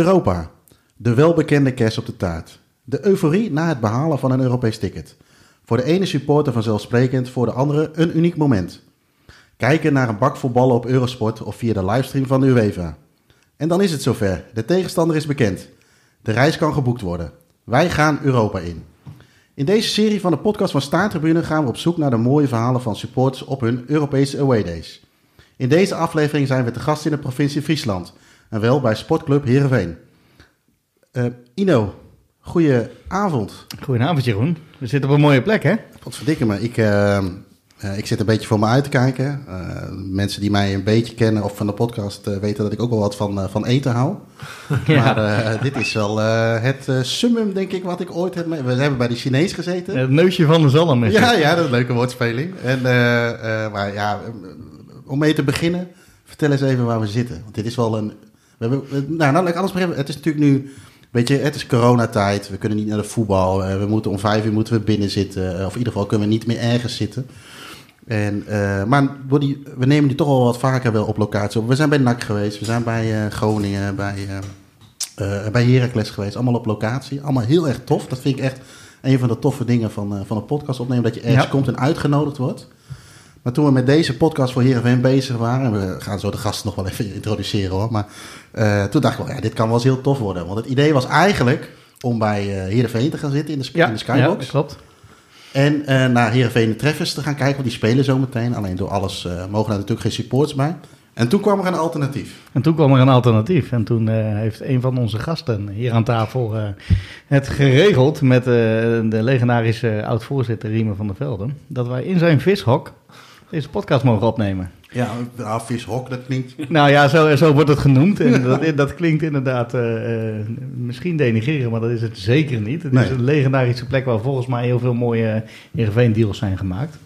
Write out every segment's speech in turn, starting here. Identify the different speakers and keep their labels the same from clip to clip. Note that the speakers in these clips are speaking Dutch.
Speaker 1: Europa. De welbekende kerst op de taart. De euforie na het behalen van een Europees ticket. Voor de ene supporter vanzelfsprekend, voor de andere een uniek moment. Kijken naar een bak vol ballen op Eurosport of via de livestream van de UEFA. En dan is het zover. De tegenstander is bekend. De reis kan geboekt worden. Wij gaan Europa in. In deze serie van de podcast van Staartribune gaan we op zoek naar de mooie verhalen van supporters op hun Europese away days. In deze aflevering zijn we te gast in de provincie Friesland. En wel bij Sportclub Heerenveen. Uh, Ino, goeie avond.
Speaker 2: Goedenavond Jeroen. We zitten op een mooie plek hè?
Speaker 1: Wat verdikke me. Ik, uh, uh, ik zit een beetje voor me uit te kijken. mensen die mij een beetje kennen of van de podcast weten dat ik ook wel wat van, van eten hou. Ja. Maar dit is wel het summum denk ik wat ik ooit heb mee... We hebben bij de Chinees gezeten.
Speaker 2: Het neusje van de zalm
Speaker 1: is Ja, ja, dat is een leuke woordspeling. En, maar ja, om mee te beginnen, vertel eens even waar we zitten. Want dit is wel een we hebben, nou, nou, alles. Het is natuurlijk nu, weet je, het is coronatijd. We kunnen niet naar de voetbal. Eh, we moeten om vijf uur moeten we binnen zitten. Eh, of in ieder geval kunnen we niet meer ergens zitten. En, uh, maar we nemen die toch al wat vaker wel op locatie op. We zijn bij NAC geweest, we zijn bij Groningen, bij, uh, bij Heracles geweest. Allemaal op locatie. Allemaal heel erg tof. Dat vind ik echt een van de toffe dingen van, van een podcast opnemen. Dat je ergens komt en uitgenodigd wordt. Maar toen we met deze podcast voor Heerenveen bezig waren... en we gaan zo de gasten nog wel even introduceren hoor... maar uh, toen dacht ik wel, ja, dit kan wel eens heel tof worden. Want het idee was eigenlijk om bij uh, Heerenveen te gaan zitten in de,
Speaker 2: ja,
Speaker 1: in de Skybox.
Speaker 2: Ja, klopt.
Speaker 1: En uh, naar Heerenveen de Treffers te gaan kijken, want die spelen zo meteen. Alleen door alles mogen er natuurlijk geen supports bij. En toen kwam er een alternatief.
Speaker 2: En toen kwam er een alternatief. En toen heeft een van onze gasten hier aan tafel het geregeld met de legendarische oud-voorzitter Riemer van der Velden. Dat wij in zijn vishok deze podcast mogen opnemen.
Speaker 1: Ja, nou, vishok, dat klinkt...
Speaker 2: Nou ja, zo, zo wordt het genoemd. En dat, dat klinkt inderdaad uh, misschien denigreren, maar dat is het zeker niet. Het is een legendarische plek waar volgens mij heel veel mooie Heerenveen-deals zijn gemaakt.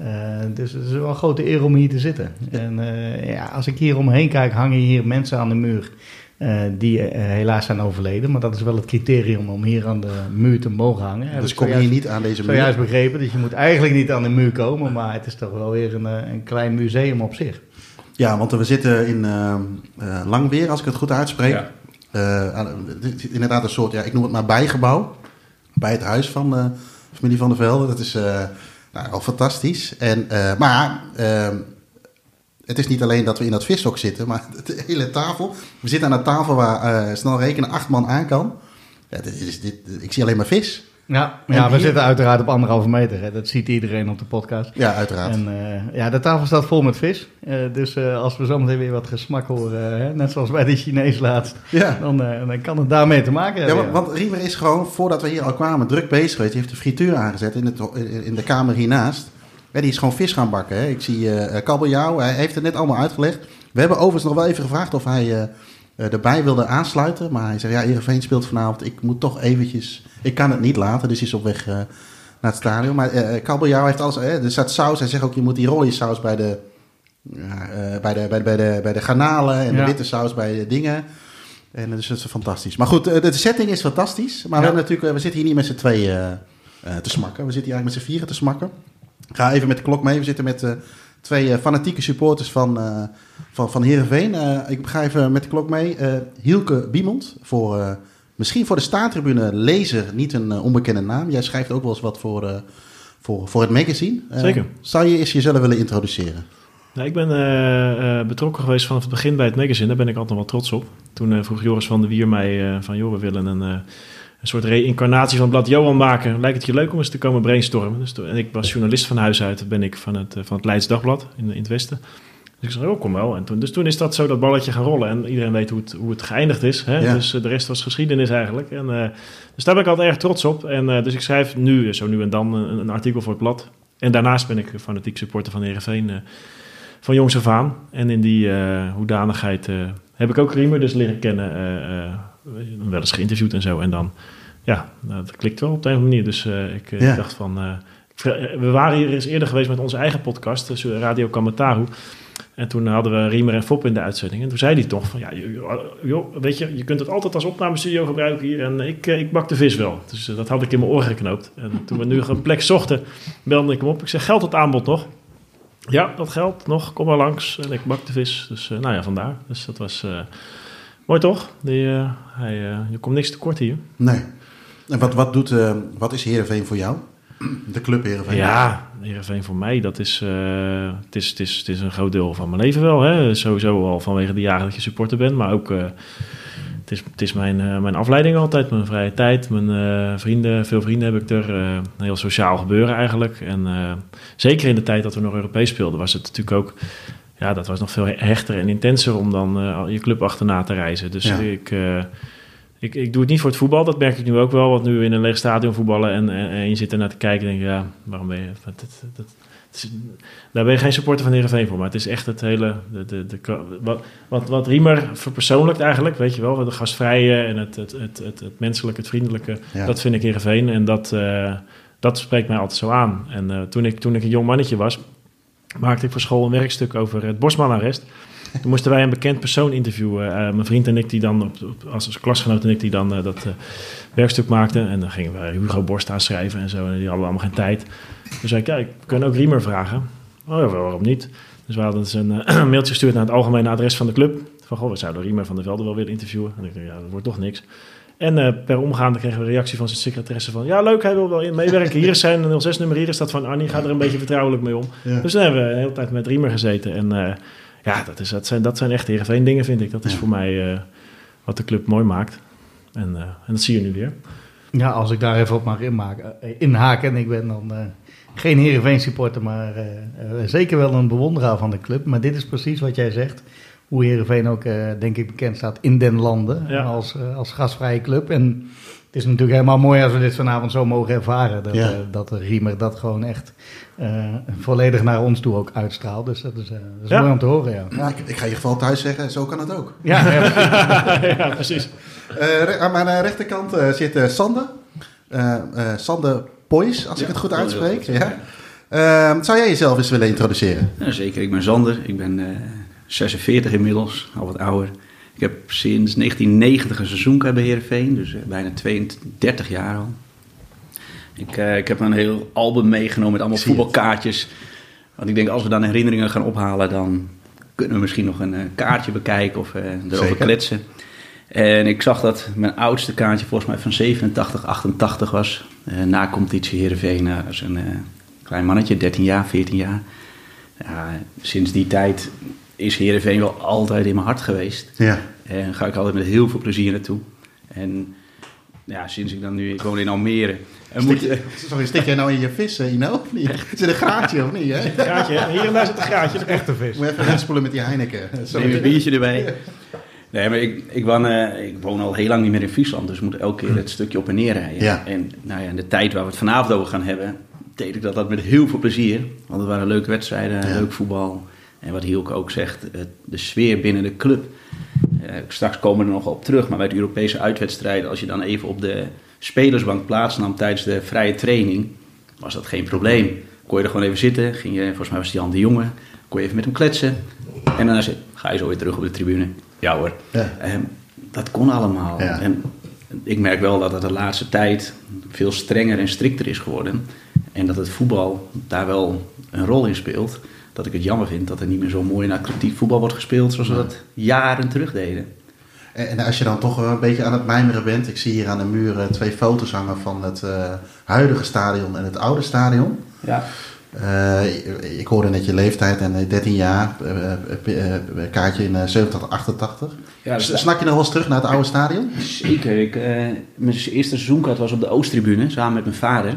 Speaker 2: Uh, dus het is wel een grote eer om hier te zitten. En uh, ja, als ik hier omheen kijk, hangen hier mensen aan de muur uh, die uh, helaas zijn overleden. Maar dat is wel het criterium om hier aan de muur te mogen hangen.
Speaker 1: Dus kom je hier niet aan deze muur?
Speaker 2: Zojuist begrepen, dus je moet eigenlijk niet aan de muur komen. Maar het is toch wel weer een, eh, een klein museum op zich.
Speaker 1: Ja, want we zitten in uh, Langweer, als ik het goed uitspreek. Ja. inderdaad een soort, ja, ik noem het maar bijgebouw. Bij het huis van de familie Van der Velde. Dat is nou, al fantastisch. En, maar ehm, het is niet alleen dat we in dat vishok zitten, maar de hele tafel. We zitten aan een tafel waar uh, snel rekenen acht man aan kan. Ja, dit is, dit, ik zie alleen maar vis.
Speaker 2: Ja, ja we zitten uiteraard op anderhalve meter. Hè. Dat ziet iedereen op de podcast.
Speaker 1: Ja, uiteraard.
Speaker 2: En, uh, ja, de tafel staat vol met vis. Uh, dus uh, als we zometeen weer wat gesmak horen, hè, net zoals bij de Chinees laatst, ja. dan, dan kan het daarmee te maken hebben.
Speaker 1: Ja, want, want Riemer is gewoon, voordat we hier al kwamen, druk bezig geweest. Hij heeft de frituur aangezet in, het, in de kamer hiernaast. Ja, die is gewoon vis gaan bakken. Hè. Ik zie uh, kabeljauw, hij heeft het net allemaal uitgelegd. We hebben overigens nog wel even gevraagd of hij uh, erbij wilde aansluiten. Maar hij zei, ja, Heerenveen speelt vanavond. Ik moet toch eventjes... Ik kan het niet laten, dus hij is op weg uh, naar het stadion. Maar kabeljauw heeft alles... er staat saus. Hij zegt ook, je moet die rode saus bij de... bij, de, bij, de, bij, de, bij de garnalen en de witte saus bij de dingen. En dus dat is fantastisch. Maar goed, de, setting is fantastisch. Maar ja. we, hebben natuurlijk, we zitten hier niet met z'n tweeën te smakken. We zitten hier eigenlijk met z'n vieren te smakken. Ga even met de klok mee. We zitten met uh, twee uh, fanatieke supporters van, uh, van, van Heerenveen. ik ga even met de klok mee. Hielke Biemond, voor, misschien voor de staantribune lezer niet een onbekende naam. Jij schrijft ook wel eens wat voor, voor, voor het magazine.
Speaker 3: Zeker.
Speaker 1: Zou je eens jezelf willen introduceren?
Speaker 3: Nou, ik ben betrokken geweest vanaf het begin bij het magazine. Daar ben ik altijd wel trots op. Toen vroeg Joris van der Wier mij van... joh, we willen een een soort reïncarnatie van blad Johan maken. Lijkt het je leuk om eens te komen brainstormen? Dus en ik was journalist van huis uit, ben ik van het, van het Leids Dagblad in, in het Westen. Dus ik zei, oh, kom wel. En toen, dus toen is dat zo dat balletje gaan rollen. En iedereen weet hoe het, hoe het geëindigd is. Hè? Dus uh, de rest was geschiedenis eigenlijk. En, uh, dus daar ben ik altijd erg trots op. En uh, dus ik schrijf nu, zo nu en dan, een, een, artikel voor het blad. En daarnaast ben ik fanatiek supporter van Heerenveen van jongs af aan. En in die hoedanigheid heb ik ook Riemer dus leren kennen wel eens geïnterviewd en zo. En dan, ja, nou, dat klikt wel op de een of andere manier. Dus uh, ik, uh, dacht van... Uh, we waren hier eens eerder geweest met onze eigen podcast, dus Radio Kamataru. En toen hadden we Riemer en Fop in de uitzending. En toen zei hij toch van, ja, joh, weet je, je kunt het altijd als opnamestudio gebruiken hier. En ik, ik bak de vis wel. Dus dat had ik in mijn oren geknoopt. En toen we nu een plek zochten, belde ik hem op. Ik zeg, geldt het aanbod nog? Ja, dat geldt nog. Kom maar langs. En ik bak de vis. Dus nou ja, vandaar. Dus dat was Mooi toch? Die, uh, hij, je komt niks tekort hier.
Speaker 1: Nee. En wat, wat, doet, uh, wat is Heerenveen voor jou? De club Heerenveen?
Speaker 3: Ja, Heerenveen voor mij, dat is, het, is, het, is, het is een groot deel van mijn leven wel. Hè? Sowieso al vanwege de jaren dat je supporter bent, maar ook... het is, het is mijn, mijn afleiding altijd, mijn vrije tijd, mijn vrienden, veel vrienden heb ik er. een heel sociaal gebeuren eigenlijk. En zeker in de tijd dat we nog Europees speelden, was het natuurlijk ook ja, dat was nog veel hechter en intenser om dan uh, je club achterna te reizen. Dus ik, uh, ik, ik doe het niet voor het voetbal, dat merk ik nu ook wel. Want nu in een leeg stadion voetballen en, en, en je zit er naar te kijken en denk je, ja, waarom ben je... Dat, dat, dat, daar ben je geen supporter van Heerenveen voor, maar het is echt het hele... De, de, de, wat, wat, wat Riemer verpersoonlijkt eigenlijk, weet je wel, de gastvrije en het, het, het, het, het menselijke, het vriendelijke, ja. dat vind ik Heerenveen. En dat, uh, dat spreekt mij altijd zo aan. En toen, ik, toen ik een jong mannetje was, maakte ik voor school een werkstuk over het Bosman-arrest. Toen moesten wij een bekend persoon interviewen. Uh, mijn vriend en ik, die dan op, als, klasgenoot en ik, die dan uh, dat uh, werkstuk maakten. En dan gingen we Hugo Borst aanschrijven en zo. En die hadden allemaal geen tijd. Dus zei ik, ja, ik kan ook Riemer vragen. Oh, waarom niet? Dus we hadden dus een mailtje gestuurd naar het algemene adres van de club. Van, goh, we zouden Riemer van der Velde wel willen interviewen. En ik dacht, ja, dat wordt toch niks. En uh, per omgaande kregen we een reactie van zijn secretaresse van... ja, leuk, hij wil wel meewerken. Hier is zijn 06-nummer, hier is dat van Arnie. Ga er een beetje vertrouwelijk mee om. Ja. Dus dan hebben we een hele tijd met Riemer gezeten. En uh, ja, dat, is, dat, zijn, dat zijn echt Heerenveen dingen, vind ik. Dat is voor mij uh, wat de club mooi maakt. En, en dat zie je nu weer.
Speaker 2: Ja, als ik daar even op mag inmaken, inhaken... en ik ben dan geen Heerenveen supporter... maar zeker wel een bewonderaar van de club. Maar dit is precies wat jij zegt hoe Heerenveen ook, uh, denk ik, bekend staat in den landen ja. als, uh, als gastvrije club. En het is natuurlijk helemaal mooi als we dit vanavond zo mogen ervaren. Dat, ja. uh, dat Riemer dat gewoon echt volledig naar ons toe ook uitstraalt. Dus dat is, dat is ja. mooi om te horen, ja.
Speaker 1: ja ik, ik, ga je geval thuis zeggen, zo kan het ook.
Speaker 3: Ja, ja precies.
Speaker 1: aan mijn rechterkant zit Sander. Sander Poys, als ik het goed uitspreek. Ja. Ehm, zou jij jezelf eens willen introduceren?
Speaker 4: zeker, ik ben Sander. Ik ben 46 inmiddels, al wat ouder. Ik heb sinds 1990 een seizoenkaart bij Heerenveen, dus uh, bijna 32 jaar al. Ik, uh, ik heb een heel album meegenomen met allemaal voetbalkaartjes. Want ik denk, als we dan herinneringen gaan ophalen, dan kunnen we misschien nog een uh, kaartje bekijken of erover Zeker. kletsen. En ik zag dat mijn oudste kaartje volgens mij van 87, 88 was. na competitie Heerenveen, als een klein mannetje, 13 jaar, 14 jaar. Ja, sinds die tijd is Heerenveen wel altijd in mijn hart geweest. Ja. En ga ik altijd met heel veel plezier naartoe. En ja, sinds ik dan nu... Ik woon in Almere.
Speaker 1: En moet, je, sorry, stik jij nou in je vis, Ino? Of niet? Zit een graatje of niet? Hè?
Speaker 3: Graatje, hier en daar zit een graatje. Dat is echte vis.
Speaker 1: Moet je even inspoelen met die Heineken.
Speaker 4: Neem een biertje erbij. Nee, maar ik, ik, woon, uh, ik woon al heel lang niet meer in Friesland, dus moet elke keer het stukje op en neer rijden. Ja. En nou ja, in de tijd waar we het vanavond over gaan hebben, deed ik dat, dat met heel veel plezier. Want het waren leuke wedstrijden, ja. leuk voetbal. En wat Hielke ook zegt, de sfeer binnen de club. Uh, straks komen we er nog op terug, maar bij de Europese uitwedstrijden, als je dan even op de spelersbank plaatsnam tijdens de vrije training, was dat geen probleem. Kon je er gewoon even zitten, ging je, volgens mij was die Jan de Jonge, kon je even met hem kletsen. En dan ga je zo weer terug op de tribune. Ja hoor. Ja. Um, dat kon allemaal. Ja. En ik merk wel dat het de laatste tijd veel strenger en strikter is geworden. En dat het voetbal daar wel een rol in speelt dat ik het jammer vind dat er niet meer zo mooi en attractief voetbal wordt gespeeld zoals we dat jaren terug deden.
Speaker 1: En als je dan toch een beetje aan het mijmeren bent, ik zie hier aan de muur twee foto's hangen van het uh, huidige stadion en het oude stadion.
Speaker 4: Ja.
Speaker 1: Uh, ik hoorde net je leeftijd en 13 jaar, uh, kaartje in 87, 88. Ja, dus Snak je nog wel eens terug naar het oude stadion?
Speaker 4: Zeker. Ik, mijn eerste seizoenkaart was op de Oosttribune samen met mijn vader.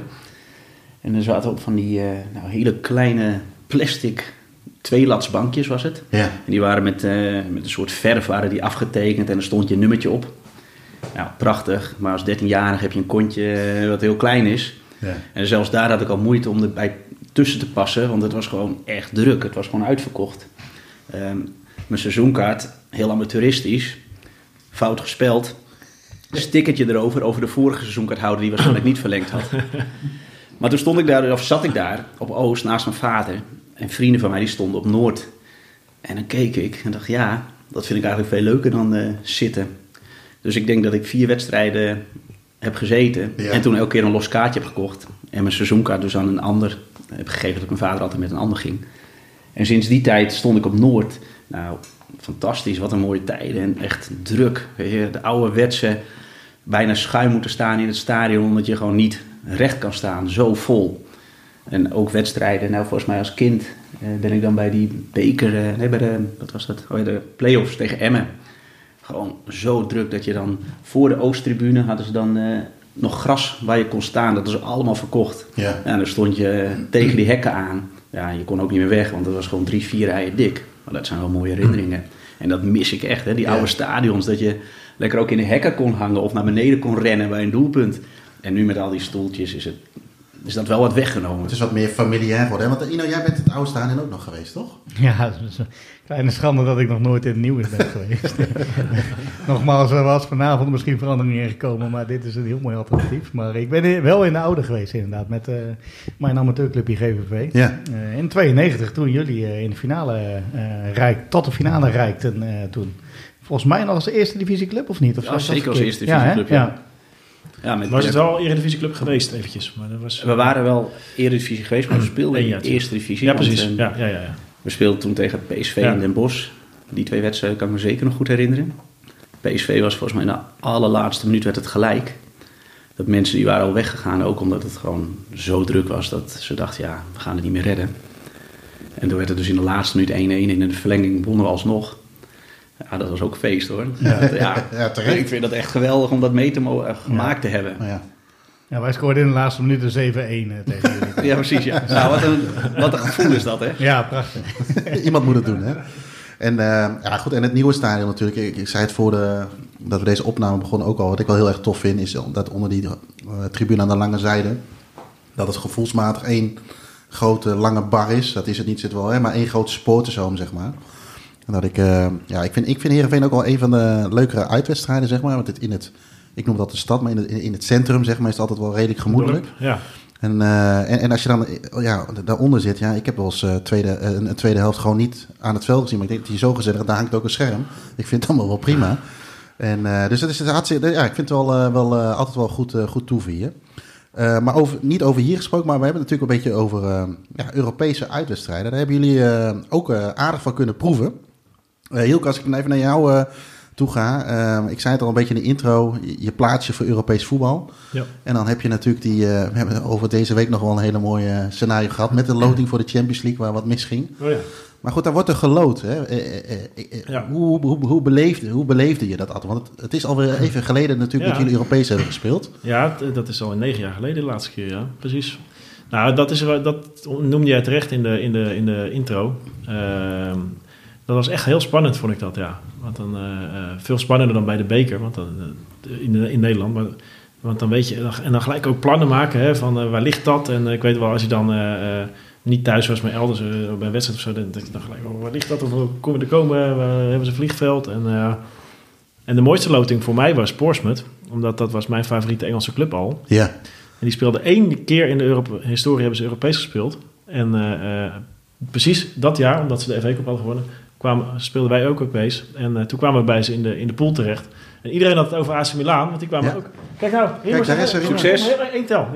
Speaker 4: En dan zaten we op van die nou, hele kleine plastic tweelatsbankjes was het.
Speaker 1: Ja.
Speaker 4: En die waren met, uh, met een soort verf waren die afgetekend en er stond je nummertje op. Nou, prachtig. Maar als 13-jarige heb je een kontje eh, wat heel klein is. Ja. En zelfs daar had ik al moeite om erbij tussen te passen, want het was gewoon echt druk. Het was gewoon uitverkocht. Um, mijn seizoenkaart, heel amateuristisch, fout gespeld. Stickertje erover, over de vorige seizoenkaarthouder die waarschijnlijk niet verlengd had. Maar toen stond ik daar, of zat ik daar op Oost naast mijn vader. En vrienden van mij die stonden op Noord. En dan keek ik en dacht, ja, dat vind ik eigenlijk veel leuker dan uh, zitten. Dus ik denk dat ik vier wedstrijden heb gezeten. Ja. En toen elke keer een los kaartje heb gekocht. En mijn seizoenkaart dus aan een ander heb gegeven. Dat mijn vader altijd met een ander ging. En sinds die tijd stond ik op Noord. Nou, fantastisch. Wat een mooie tijden en echt druk. Weet je, de oude wetsen bijna schuin moeten staan in het stadion omdat je gewoon niet recht kan staan. Zo vol. En ook wedstrijden. Nou, volgens mij als kind eh, ben ik dan bij die beker, eh, nee, bij de, wat was dat? Oh, de play-offs tegen Emmen. Gewoon zo druk dat je dan voor de Oosttribune hadden ze dan eh, nog gras waar je kon staan. Dat is allemaal verkocht.
Speaker 1: Ja.
Speaker 4: En dan stond je tegen die hekken aan. Ja, je kon ook niet meer weg, want het was gewoon drie, vier rijen dik. Maar dat zijn wel mooie herinneringen. En dat mis ik echt, hè? die
Speaker 1: Ja.
Speaker 4: oude stadions. Dat je lekker ook in de hekken kon hangen of naar beneden kon rennen bij een doelpunt. En nu met al die stoeltjes is, het, is dat wel wat weggenomen.
Speaker 1: Het is wat meer familiair geworden. hè? Want Ino, jij bent het oude stadion ook nog geweest, toch?
Speaker 2: Ja, het is een kleine schande dat ik nog nooit in het nieuws ben geweest. Nogmaals, er was vanavond misschien verandering in gekomen, maar dit is een heel mooi alternatief. Maar ik ben wel in de oude geweest inderdaad, met eh, mijn amateurclubje GVV.
Speaker 1: Ja.
Speaker 2: Eh, in 92, toen jullie eh, in de finale eh rijk, tot de finale reikten eh, toen. Volgens mij nog als eerste divisieclub of niet? Of
Speaker 4: Ja, zeker als eerste divisieclub, ja. Ja, met,
Speaker 3: Was het wel Eredivisieclub geweest eventjes. Maar dat was,
Speaker 4: We waren wel Eredivisie geweest, maar we speelden in de eerste divisie.
Speaker 3: Ja, precies.
Speaker 4: eh,
Speaker 3: Ja, ja, ja, ja.
Speaker 4: We speelden toen tegen PSV in Den Bosch. Die twee wedstrijden kan ik me zeker nog goed herinneren. PSV was volgens mij in de allerlaatste minuut werd het gelijk. Dat mensen die waren al weggegaan, ook omdat het gewoon zo druk was dat ze dachten, ja, we gaan het niet meer redden. En toen werd het dus in de laatste minuut 1-1 en in de verlenging wonnen we alsnog. Ja, dat was ook feest hoor. Ja, ja,
Speaker 1: Ja, terecht.
Speaker 4: ik vind dat echt geweldig om dat mee te mo- eh, gemaakt te hebben.
Speaker 1: Ja.
Speaker 2: Ja, wij scoorden in de laatste minuut een 7-1 eh, tegen jullie.
Speaker 4: Ja, precies. Ja. Nou, wat, een, wat een gevoel is dat, hè?
Speaker 2: Ja, prachtig.
Speaker 1: Iemand moet het doen, hè? En, eh, ja, goed, en het nieuwe stadion natuurlijk. Ik, ik zei het voor de, dat we deze opname begonnen ook al. Wat ik wel heel erg tof vind, is dat onder die tribune aan de lange zijde... dat het gevoelsmatig één grote lange bar is. Dat is het niet, zit wel, hè? Maar één grote supportershome, zeg maar. Dat ik, eh, ja, ik vind, ik vind Heerenveen ook wel een van de leukere uitwedstrijden, zeg maar. Want het in het, ik noem dat de stad, maar in het, in het centrum, zeg maar, is het altijd wel redelijk gemoedelijk.
Speaker 3: Dorp, Ja.
Speaker 1: En, eh, en, en als je dan eh, ja, daaronder zit, ja, ik heb wel eens tweede, een, tweede helft gewoon niet aan het veld gezien. Maar ik denk dat hij zo gezellig, daar hangt ook een scherm. Ik vind het allemaal wel prima. En, dus het is het hartstikke, ja, ik vind het wel, wel altijd wel goed, goed toeven hier. Maar over, niet over hier gesproken, maar we hebben het natuurlijk een beetje over ja, Europese uitwedstrijden. Daar hebben jullie ook aardig van kunnen proeven. Eh Hielke, als ik dan even naar jou eh, toe ga. eh, ik zei het al een beetje in de intro, je, plaats je voor Europees voetbal.
Speaker 3: Ja.
Speaker 1: En dan heb je natuurlijk die, eh, we hebben over deze week nog wel een hele mooie scenario gehad met de loting voor de Champions League, waar wat misging.
Speaker 3: Oh ja.
Speaker 1: Maar goed, daar wordt er geloot. Hè? Eh, eh,
Speaker 3: Ja.
Speaker 1: hoe, hoe, hoe, beleefde, hoe beleefde je dat altijd? Want het, het is alweer even geleden natuurlijk
Speaker 3: Ja.
Speaker 1: dat jullie Europees hebben gespeeld.
Speaker 3: Ja, dat is al negen jaar geleden de laatste keer, ja. Precies. Nou, dat, is, dat noemde jij terecht in de, in de, in de intro. Ehm, dat was echt heel spannend, vond ik dat, ja. Want dan, eh, eh, veel spannender dan bij de beker, want dan, eh, in, in Nederland. Maar, want dan weet je, en dan gelijk ook plannen maken, hè, van waar ligt dat? En ik weet wel, als je dan niet thuis was, maar elders bij wedstrijd of zo, dan denk je dan gelijk, oh, waar ligt dat? Of hoe komen we er komen? Waar hebben ze een vliegveld? En, en de mooiste loting voor mij was Portsmouth, omdat dat was mijn favoriete Engelse club al.
Speaker 1: Ja,
Speaker 3: En die speelde één keer in de Europe historie hebben ze Europees gespeeld. En precies dat jaar, omdat ze de FA Cup hadden gewonnen, kwamen, speelden wij ook Europees. En eh, toen kwamen we bij ze in de, in de pool terecht. En iedereen had het over AC Milan, want die kwamen
Speaker 1: Ja.
Speaker 3: ook. Kijk nou, hier
Speaker 1: Kijk, daar is er
Speaker 3: heel- één tel.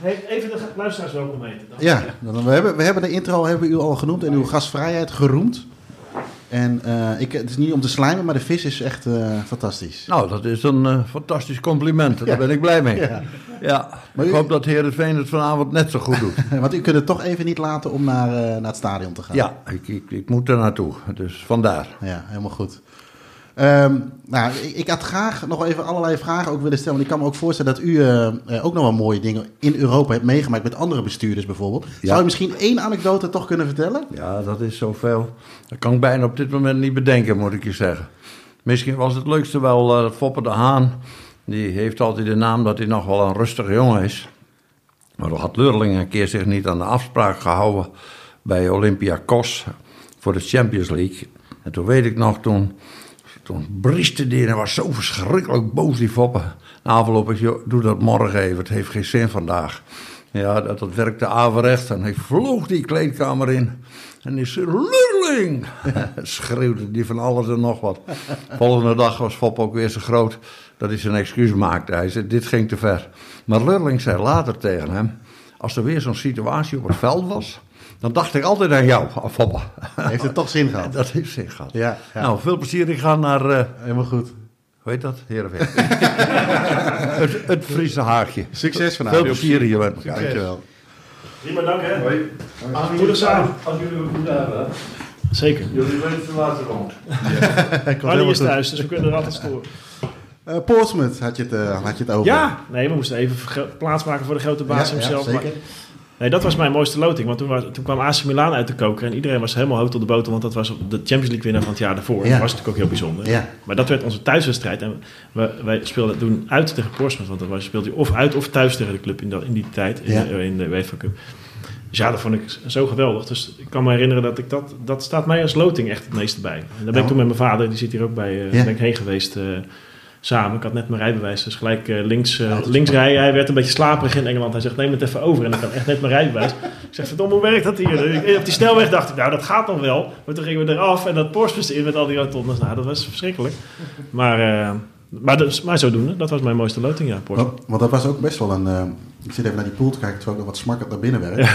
Speaker 3: Hey, even de luisteraars welkom heten. dan.
Speaker 1: ja. Dan, we, hebben, we hebben de intro hebben we u al genoemd en uw gastvrijheid geroemd. En eh, ik, het is niet om te slijmen, maar de vis is echt eh, fantastisch.
Speaker 5: Nou, dat is een eh, fantastisch compliment. Daar ben ik blij mee.
Speaker 1: Ja.
Speaker 5: Ja.
Speaker 1: Maar
Speaker 5: ik
Speaker 1: u-
Speaker 5: hoop dat Heerenveen het vanavond net zo goed doet.
Speaker 1: Want u kunt het toch even niet laten om naar, naar het stadion te gaan.
Speaker 5: Ja, ik, ik, ik moet er naartoe. Dus vandaar.
Speaker 1: Ja, helemaal goed. Ehm, nou, ik, ik had graag nog even allerlei vragen ook willen stellen. Want ik kan me ook voorstellen dat u eh, eh, ook nog wel mooie dingen in Europa hebt meegemaakt met andere bestuurders bijvoorbeeld. Zou u misschien één anekdote toch kunnen vertellen?
Speaker 5: Ja, dat is zoveel. Dat kan ik bijna op dit moment niet bedenken, moet ik je zeggen. Misschien was het leukste wel eh Foppe de Haan. Die heeft altijd de naam dat hij nog wel een rustige jongen is. Maar dan had Leurling een keer zich niet aan de afspraak gehouden bij Olympiakos voor de Champions League. En toen weet ik nog, toen, toen brieste die en was zo verschrikkelijk boos, die Foppe. Na afloop ik, doe dat morgen even, het heeft geen zin vandaag. Ja, dat, dat werkte averecht en hij vloog die kleedkamer in. En die zei, Lurling! Schreeuwde die van alles en nog wat. Volgende dag was Fop ook weer zo groot dat hij zijn excuus maakte. Hij zei, dit ging te ver. Maar Lurling zei later tegen hem, als er weer zo'n situatie op het veld was... dan dacht ik altijd aan jou.
Speaker 1: Heeft het toch zin gehad?
Speaker 5: Dat heeft zin gehad.
Speaker 1: Ja, ja.
Speaker 5: Nou, veel plezier. Ik ga naar, uh,
Speaker 1: helemaal goed.
Speaker 5: Hoe heet dat? Heerenveen. het, het Friese haagje.
Speaker 1: Succes vanavond.
Speaker 5: Veel plezier hier met elkaar.
Speaker 1: Dankjewel.
Speaker 3: Prima, dank hè.
Speaker 5: Hoi.
Speaker 3: Als samen.
Speaker 5: Als jullie een goed hebben.
Speaker 3: Zeker.
Speaker 5: Jullie weten de laatste rond.
Speaker 3: Annie is thuis, dus we kunnen er altijd storen.
Speaker 1: Uh, Portsmouth had je, het, uh, had je het over.
Speaker 3: Ja, nee, we moesten even plaatsmaken voor de grote baas
Speaker 1: ja,
Speaker 3: hemzelf.
Speaker 1: Ja, zeker.
Speaker 3: Maar, nee, dat was mijn mooiste loting. Want toen, was, toen kwam AC Milan uit de koker. En iedereen was helemaal hoog op de boter. Want dat was de Champions League winnaar van het jaar daarvoor.
Speaker 1: Ja.
Speaker 3: Dat was natuurlijk ook heel bijzonder.
Speaker 1: Ja.
Speaker 3: Maar dat werd onze thuiswedstrijd. En we, wij speelden toen uit tegen Portsmouth. Want dan speelde je of uit of thuis tegen de club in, dat, in die tijd. In,
Speaker 1: Ja.
Speaker 3: de, in de UEFA Cup. Dus ja, dat vond ik zo geweldig. Dus ik kan me herinneren dat ik dat... Dat staat mij als loting echt het meeste bij. En daar ben ik toen met mijn vader, die zit hier ook bij, eh ben ik heen geweest... eh, samen. Ik had net mijn rijbewijs, dus gelijk eh, links, eh, links rijden. Hij werd een beetje slaperig in Engeland. Hij zegt, neem het even over. En ik had echt net mijn rijbewijs. Ik zeg, verdomme, hoe werkt dat hier? Ik- Op die snelweg dacht ik, nou, dat gaat nog wel. Maar toen gingen we eraf en dat Porsche in met al die rotondes. Nou, dat was verschrikkelijk. Maar, eh, maar, dus, maar zodoende, dat was mijn mooiste loting, ja, Porsche.
Speaker 1: Want, want dat was ook best wel een... ik zit even naar die pool te kijken, terwijl ik nog wat smakkend naar binnen werk.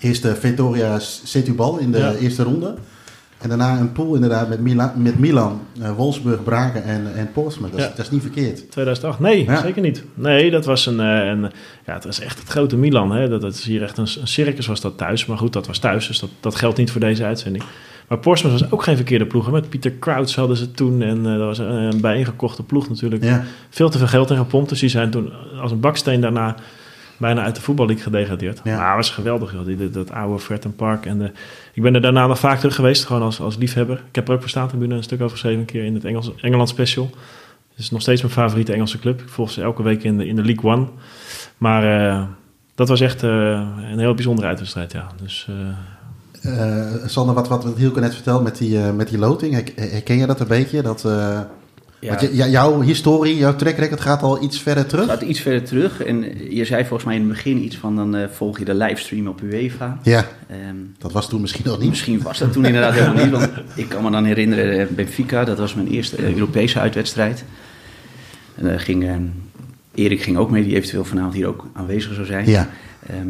Speaker 1: Eerst de Setubal in de
Speaker 3: Ja.
Speaker 1: eerste ronde. En daarna een pool inderdaad met Milan, met Milan eh, Wolfsburg, Braken en, en Portsmouth. Dat,
Speaker 3: Ja.
Speaker 1: dat is niet verkeerd.
Speaker 3: 2008? Nee,
Speaker 1: Ja.
Speaker 3: zeker niet. Nee, dat was een, eh, een ja, het was echt het grote Milan. Hè. Dat, dat is hier echt een, een circus was dat thuis. Maar goed, dat was thuis, dus dat, dat geldt niet voor deze uitzending. Maar Portsmouth was ook geen verkeerde ploeg. hè. Met Pieter Crouch hadden ze toen en eh, dat was een, een bijeengekochte ploeg natuurlijk.
Speaker 1: Ja.
Speaker 3: Veel te veel geld in gepompt, dus die zijn toen als een baksteen daarna bijna uit de voetballeague gedegradeerd.
Speaker 1: Ja.
Speaker 3: Maar het was geweldig, joh. Die, dat, dat oude Fretton Park. En de, ik ben er daarna nog vaak terug geweest, gewoon als, als liefhebber. Ik heb er ook voor Staantribune een stuk over geschreven, een keer in het Engels, Engeland Special. Het is nog steeds mijn favoriete Engelse club. Ik volg ze elke week in de, in de League One. Maar eh, dat was echt eh, een heel bijzondere uitwedstrijd, ja. Dus eh,
Speaker 1: Sander, wat, wat Hielke net verteld met die, met die loting, Her- herken je dat een beetje? Dat,
Speaker 4: Ja,
Speaker 1: want jouw historie, jouw track record gaat al iets verder terug?
Speaker 4: het gaat iets verder terug. En je zei volgens mij in het begin iets van... dan eh, volg je de livestream op UEFA.
Speaker 1: Ja,
Speaker 4: Ehm,
Speaker 1: dat was toen misschien nog niet.
Speaker 4: Misschien was dat toen inderdaad helemaal niet. Want ik kan me dan herinneren, eh, Benfica, dat was mijn eerste eh, Europese uitwedstrijd. En daar ging, eh, Erik ging ook mee, die eventueel vanavond hier ook aanwezig zou zijn.
Speaker 1: Ja,
Speaker 4: Ehm,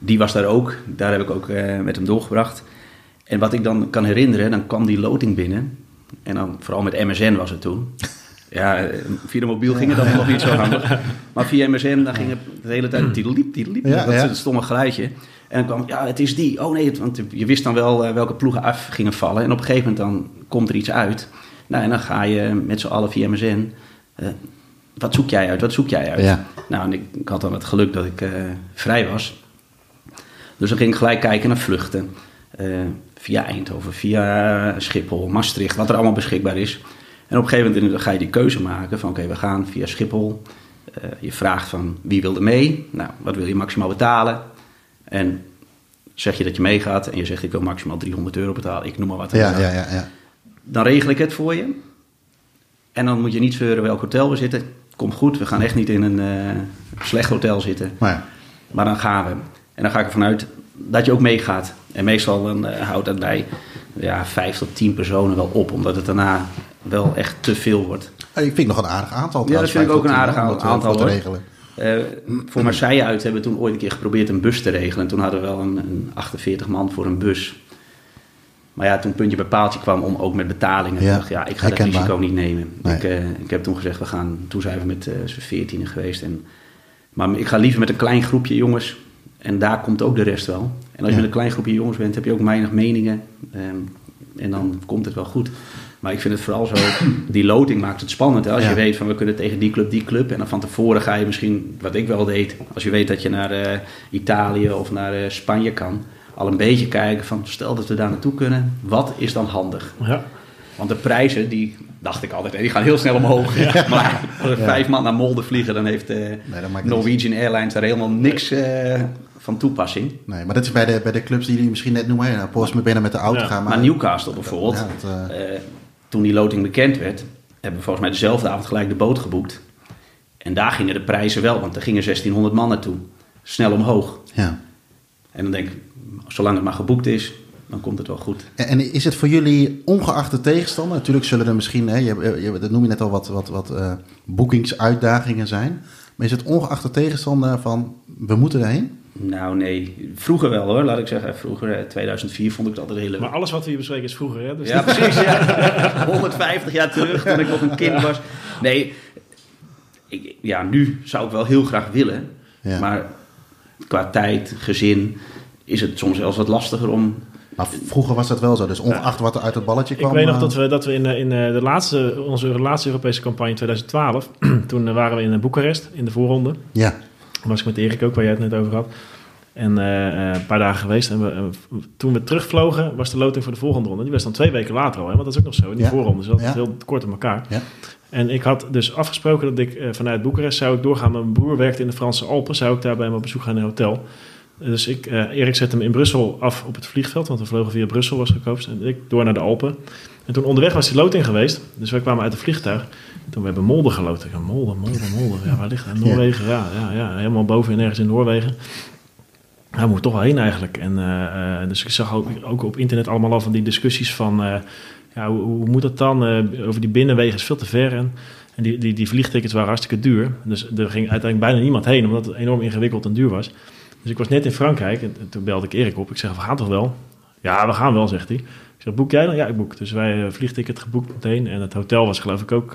Speaker 4: die was daar ook, daar heb ik ook eh, met hem doorgebracht. En wat ik dan kan herinneren, dan kwam die loting binnen. En dan, vooral met MSN was het toen. Ja, via de mobiel ging het dan nog niet zo handig. Maar via MSN, dan ging het de hele tijd tiedelliep, tiedelliep.
Speaker 1: Ja,
Speaker 4: dat is het stomme geluidje. En dan kwam, ja, het is die. Oh nee, het- want je wist dan wel eh, welke ploegen af gingen vallen. En op een gegeven moment dan komt er iets uit. Nou, en dan ga je met z'n allen via MSN. eh, wat zoek jij uit? Wat zoek jij uit?
Speaker 1: Ja.
Speaker 4: Nou, en ik, ik had dan het geluk dat ik eh, vrij was. Dus dan ging ik gelijk kijken naar vluchten. Via Eindhoven, via Schiphol, Maastricht, wat er allemaal beschikbaar is. En op een gegeven moment ga je die keuze maken van oké, we gaan via Schiphol. Eh, je vraagt van wie wil er mee? Nou, wat wil je maximaal betalen? En zeg je dat je meegaat en je zegt ik wil maximaal 300 euro betalen, ik noem maar wat.
Speaker 1: ja, ja, ja. ja.
Speaker 4: Dan regel ik het voor je. En dan moet je niet zeuren welk hotel we zitten. Komt goed, we gaan echt niet in een eh, slecht hotel zitten.
Speaker 1: Maar ja.
Speaker 4: Maar dan gaan we. En dan ga ik ervan uit dat je ook meegaat. En meestal dan, eh, houdt dat bij ja, vijf tot tien personen wel op. Omdat het daarna wel echt te veel wordt.
Speaker 1: Ik vind nog een aardig aantal.
Speaker 4: Ja, dat vind ik ook een aardig
Speaker 1: dat, eh,
Speaker 4: aantal,
Speaker 1: te regelen.
Speaker 4: Eh, voor Marseille uit hebben we toen ooit een keer geprobeerd een bus te regelen. En toen hadden we wel een, een 48 man voor een bus. Maar ja, toen puntje bij paaltje kwam om ook met betalingen.
Speaker 1: Ja,
Speaker 4: dacht, ja, ik ga dat risico niet nemen.
Speaker 1: Nee.
Speaker 4: Ik, ik heb toen gezegd, we gaan, toen zijn we met eh z'n veertienen geweest. En, maar ik ga liever met een klein groepje jongens. En daar komt ook de rest wel. En als je met een klein groepje jongens bent, heb je ook weinig meningen. Ehm, en dan komt het wel goed. Maar ik vind het vooral zo, die loting maakt het spannend. Hè? Als
Speaker 1: Ja.
Speaker 4: je weet van we kunnen tegen die club, die club. En dan van tevoren ga je misschien, wat ik wel deed, als je weet dat je naar eh, Italië of naar eh, Spanje kan, al een beetje kijken van stel dat we daar naartoe kunnen, wat is dan handig?
Speaker 3: ja.
Speaker 4: Want de prijzen, die dacht ik altijd, die gaan heel snel omhoog. Maar als er vijf man naar Molde vliegen, dan heeft
Speaker 1: niet
Speaker 4: Norwegian Airlines daar helemaal niks van toepassing.
Speaker 1: Nee, maar dat is bij de, bij de clubs die jullie misschien net noemen. Ja, Portsmouth binnen met de auto
Speaker 3: Ja,
Speaker 1: gaan.
Speaker 4: Maar Newcastle bijvoorbeeld,
Speaker 1: Ja, dat, eh,
Speaker 4: eh, toen die loting bekend werd, hebben we volgens mij dezelfde avond gelijk de boot geboekt. En daar gingen de prijzen wel, want er gingen 1600 man naartoe. Snel omhoog.
Speaker 1: ja.
Speaker 4: En dan denk ik, zolang het maar geboekt is, dan komt het wel goed.
Speaker 1: En, is het voor jullie ongeacht de tegenstander? Natuurlijk zullen er misschien, hè, je, je, dat noem je net al, wat, wat, wat eh, boekingsuitdagingen zijn. Maar is het ongeacht de tegenstander van, we moeten erheen?
Speaker 4: Nou nee, vroeger wel hoor, laat ik zeggen. Vroeger, 2004, vond ik het altijd heel leuk.
Speaker 3: Maar alles wat we hier bespreken is vroeger, hè? Dus
Speaker 4: ja, precies. Ja. 150 jaar terug, toen ik nog een kind was. Nee, ik, ja, nu zou ik wel heel graag willen. Ja. Maar qua tijd, gezin, is het soms zelfs wat lastiger om...
Speaker 1: Maar vroeger was dat wel zo, dus ongeacht wat er uit het balletje kwam...
Speaker 3: Ik weet nog eh, dat we, dat we in, in de laatste, onze laatste Europese campagne in 2012... toen waren we in Boekarest, in de voorronde.
Speaker 1: Ja.
Speaker 3: Was ik met Erik ook, waar jij het net over had. En uh, een paar dagen geweest. En we, toen we terugvlogen, was de loting voor de volgende ronde. Die was dan twee weken later al. Hè? Want dat is ook nog zo in die ja. voorronde. Dus dat is heel kort op elkaar.
Speaker 1: Ja.
Speaker 3: En ik had dus afgesproken dat ik uh, vanuit Boekarest zou ik doorgaan. Mijn broer werkte in de Franse Alpen. Zou ik daar bij hem op bezoek gaan in een hotel. Dus ik, Erik zette hem in Brussel af op het vliegveld. Want we vlogen via Brussel was gekoopt. En ik door naar de Alpen. En toen onderweg was die loting geweest. Dus wij kwamen uit het vliegtuig. Toen we hebben Molde geloten. Molde, Molde, Molde. Ja, waar ligt dat? Noorwegen. Ja, ja, ja, helemaal boven en ergens in Noorwegen hij moet toch wel heen eigenlijk. En, uh, dus ik zag ook, ook, op internet allemaal al van die discussies van... Uh, ja, hoe, hoe, moet dat dan? Uh, over die binnenwegen is veel te ver. En, en die, die, die vliegtickets waren hartstikke duur. Dus er ging uiteindelijk bijna niemand heen... omdat het enorm ingewikkeld en duur was. Dus ik was net in Frankrijk en, toen belde ik Erik op. Ik zeg, we gaan toch wel? Ja, we gaan wel, zegt hij. Zeg, boek jij dan? Ja, ik boek. Dus wij vliegticket geboekt meteen. En het hotel was geloof ik ook...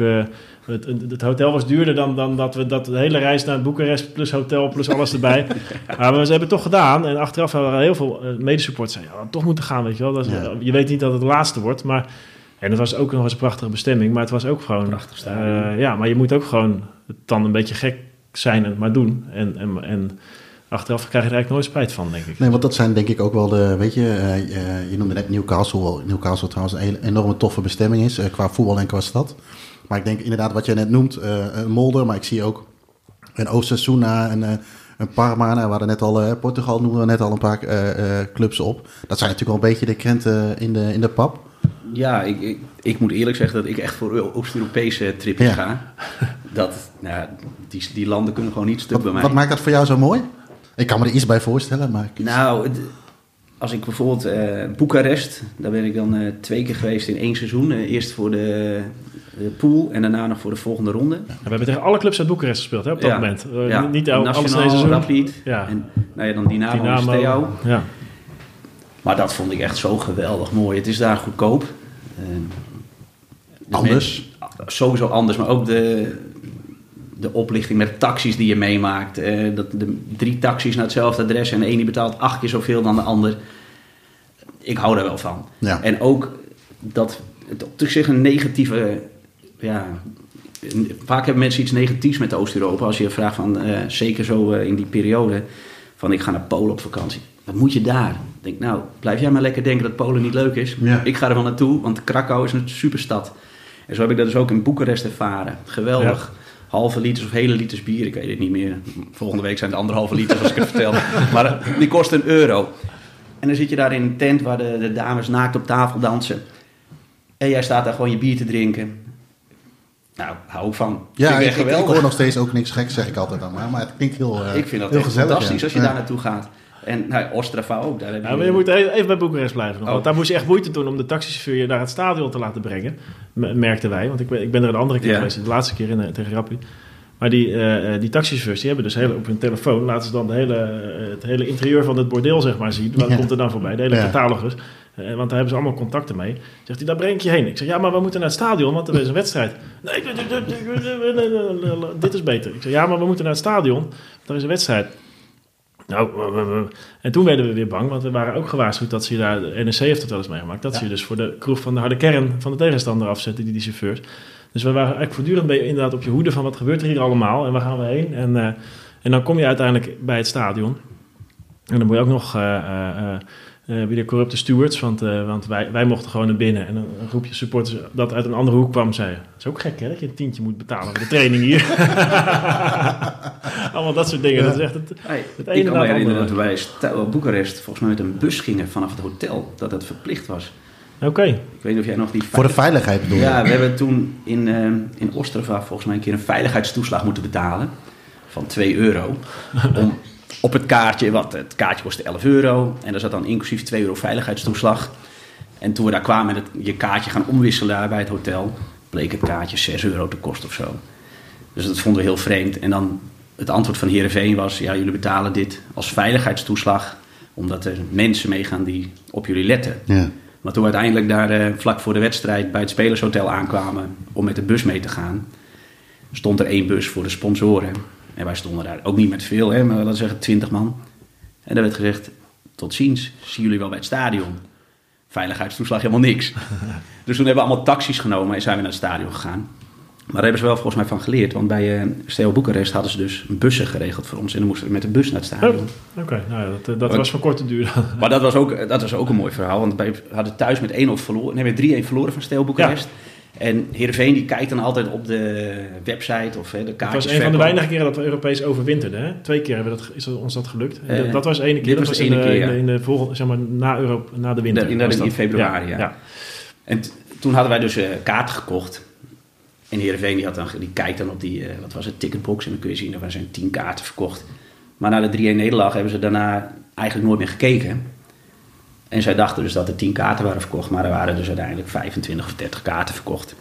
Speaker 3: Het, het, hotel was duurder dan, dan dat we dat de hele reis naar Boekarest plus hotel plus alles erbij. maar we, ze hebben het toch gedaan. En achteraf waren er heel veel uh, medesupporters zeiden, ja, toch moeten gaan, weet je wel. Dat is, Je weet niet dat het de laatste wordt, maar... En het was ook nog eens een prachtige bestemming, maar het was ook gewoon...
Speaker 4: Prachtig
Speaker 3: uh, Ja, maar je moet ook gewoon dan een beetje gek zijn en het maar doen. En, en, en achteraf krijg je er eigenlijk nooit spijt van, denk ik.
Speaker 1: Nee, want dat zijn denk ik ook wel de, weet je, uh, je noemde net Newcastle, Newcastle trouwens een enorme toffe bestemming is, uh, qua voetbal en qua stad. Maar ik denk inderdaad wat jij net noemt, uh, een Molder, maar ik zie ook een Osasuna en uh, een Parma. Nou, we hadden net al, uh, Portugal noemen we net al een paar clubs op. Dat zijn natuurlijk wel een beetje de krenten in de, in de pap.
Speaker 4: Ja, ik, ik, ik moet eerlijk zeggen dat ik echt voor Oost-Europese tripjes ja. ga. Dat, nou, die, die landen kunnen gewoon niet stuk
Speaker 1: wat,
Speaker 4: bij mij.
Speaker 1: Wat maakt dat voor jou zo mooi? Ik kan me er iets bij voorstellen, maar...
Speaker 4: Nou, als ik bijvoorbeeld uh, Boekarest, daar ben ik dan uh, twee keer geweest in één seizoen. Uh, eerst voor de, de, pool en daarna nog voor de volgende ronde. Ja,
Speaker 3: we hebben tegen alle clubs uit Boekarest gespeeld hè, op dat
Speaker 4: ja.
Speaker 3: moment.
Speaker 4: ja.
Speaker 3: Niet
Speaker 4: Nationaal,
Speaker 3: alles seizoen.
Speaker 4: Rapid
Speaker 3: ja.
Speaker 4: en nou ja, dan Dynamo,
Speaker 3: Dynamo.
Speaker 4: Steaua.
Speaker 3: Ja.
Speaker 4: Maar dat vond ik echt zo geweldig mooi. Het is daar goedkoop.
Speaker 1: anders?
Speaker 4: Sowieso anders, maar ook de, de oplichting met taxis die je meemaakt. Uh, dat de drie taxis naar hetzelfde adres en de ene die betaalt acht keer zoveel dan de ander. Ik hou daar wel van.
Speaker 1: Ja.
Speaker 4: En ook dat het op zich een negatieve. Ja, vaak hebben mensen iets negatiefs met Oost-Europa. Als je vraagt van, uh, zeker zo uh, in die periode, van ik ga naar Polen op vakantie. Wat moet je daar? Ik denk, nou, blijf jij maar lekker denken dat Polen niet leuk is.
Speaker 1: Ja.
Speaker 4: Ik ga er wel naartoe, want Krakau is een superstad. En zo heb ik dat dus ook in Boekarest ervaren. Geweldig. Ja halve liters of hele liters bier. Ik weet het niet meer. Volgende week zijn het anderhalve liters als ik het vertel. Maar die kost een euro. En dan zit je daar in een tent waar de, de dames naakt op tafel dansen. En jij staat daar gewoon je bier te drinken. Nou, hou ik van.
Speaker 1: Ja,
Speaker 4: ik,
Speaker 1: ik, ik, ik, hoor nog steeds ook niks geks, zeg ik altijd dan maar. Maar het klinkt heel uh,
Speaker 4: Ik vind dat
Speaker 1: heel
Speaker 4: echt
Speaker 1: gezellig,
Speaker 4: fantastisch
Speaker 1: ja.
Speaker 4: als je
Speaker 1: Ja.
Speaker 4: daar naartoe gaat. En nou, Ostrava ook. Daar heb
Speaker 3: Ja, maar je moet even bij Boekarest blijven. Nog,
Speaker 4: Oh.
Speaker 3: Want daar moest je echt moeite doen om de taxichauffeur je naar het stadion te laten brengen. Merkten wij. Want ik ben, ik ben er een andere keer
Speaker 4: Ja.
Speaker 3: geweest. De laatste keer in, eh, tegen Rappi. Maar die, eh, eh, die taxichauffeurs die hebben dus hele, op hun telefoon... laten ze dan de hele, eh, het hele interieur van het bordeel zeg maar, zien. Wat
Speaker 1: Ja.
Speaker 3: komt er dan voorbij? De hele catalogus. Eh, want daar hebben ze allemaal contacten mee. Zegt hij, daar breng ik je heen. Ik zeg, ja, maar we moeten naar het stadion, want er is een wedstrijd. Nee, dit- is beter. Ik zeg, ja, maar we moeten naar het stadion, want er is een wedstrijd. Nou, en toen werden we weer bang, want we waren ook gewaarschuwd dat ze daar, de NEC heeft het wel eens meegemaakt, dat ze dus voor de kroeg van de harde kern van de tegenstander afzetten, die, die chauffeurs. Dus we waren eigenlijk voortdurend ben je inderdaad op je hoede van wat gebeurt er hier allemaal en waar gaan we heen. En, eh, en dan kom je uiteindelijk bij het stadion. En dan moet je ook nog eh, eh, weer de corrupte stewards, want, eh, want wij, wij mochten gewoon naar binnen. En een, een groepje supporters dat uit een andere hoek kwam, zei... Het is ook gek hè, dat je een tientje moet betalen voor de training hier. Allemaal dat soort dingen. Dat is echt het,
Speaker 4: Hey,
Speaker 3: het
Speaker 4: ik
Speaker 3: ene
Speaker 4: kan me
Speaker 3: het
Speaker 4: herinneren dat wij Boekarest volgens mij met een bus gingen vanaf het hotel. Dat het verplicht was.
Speaker 3: Oké.
Speaker 4: Ik weet niet of jij nog die...
Speaker 1: Voor de veiligheid bedoel je?
Speaker 4: Ja, we hebben toen in, eh, in Ostrava volgens mij een keer een veiligheidstoeslag moeten betalen. Van 2 euro. Om op het kaartje, wat het kaartje kostte 11 euro. En daar zat dan inclusief 2 euro veiligheidstoeslag. En toen we daar kwamen en het, je kaartje gaan omwisselen bij het hotel... bleek het kaartje 6 euro te kosten of zo. Dus dat vonden we heel vreemd. En dan het antwoord van Heerenveen was... ja, jullie betalen dit als veiligheidstoeslag... omdat er mensen meegaan die op jullie letten.
Speaker 1: Ja.
Speaker 4: Maar toen we uiteindelijk daar eh, vlak voor de wedstrijd... bij het Spelershotel aankwamen om met de bus mee te gaan... stond er één bus voor de sponsoren. En wij stonden daar ook niet met veel, hè, maar laten we zeggen 20 man. En er werd gezegd, tot ziens, zien jullie wel bij het stadion. Veiligheidstoeslag helemaal niks. dus toen hebben we allemaal taxis genomen en zijn we naar het stadion gegaan. Maar daar hebben ze wel volgens mij van geleerd. Want bij uh, Steel Boekarest hadden ze dus bussen geregeld voor ons. En dan moesten we met de bus naar het stadion.
Speaker 3: Oh, Oké, nou ja, dat, dat was van korte duur.
Speaker 4: maar dat was, ook, dat was ook een mooi verhaal. Want wij hadden thuis met 1-0 verloren. Nee, met 3-1 verloren van Steel Boekarest. Ja. En Heerenveen die kijkt dan altijd op de website of hè, de kaartjes.
Speaker 3: Het was een van de weinige keren dat we Europees overwinterden. Hè? Twee keer hebben we dat, is ons dat gelukt. Uh, dat was de ene keer. Dat was, in, de, keer, ja. in, de, in de volgende, zeg maar, na, Europa, na de winter.
Speaker 4: in, de, in februari, ja. ja. En toen hadden wij dus uh, kaarten gekocht. En Heerenveen die, had dan, die kijkt dan op die, uh, wat was het, ticketbox. En dan kun je zien, er zijn tien kaarten verkocht. Maar na de 3-1 nederlaag hebben ze daarna eigenlijk nooit meer gekeken. En zij dachten dus dat er 10 kaarten waren verkocht, maar er waren dus uiteindelijk 25 of 30 kaarten verkocht.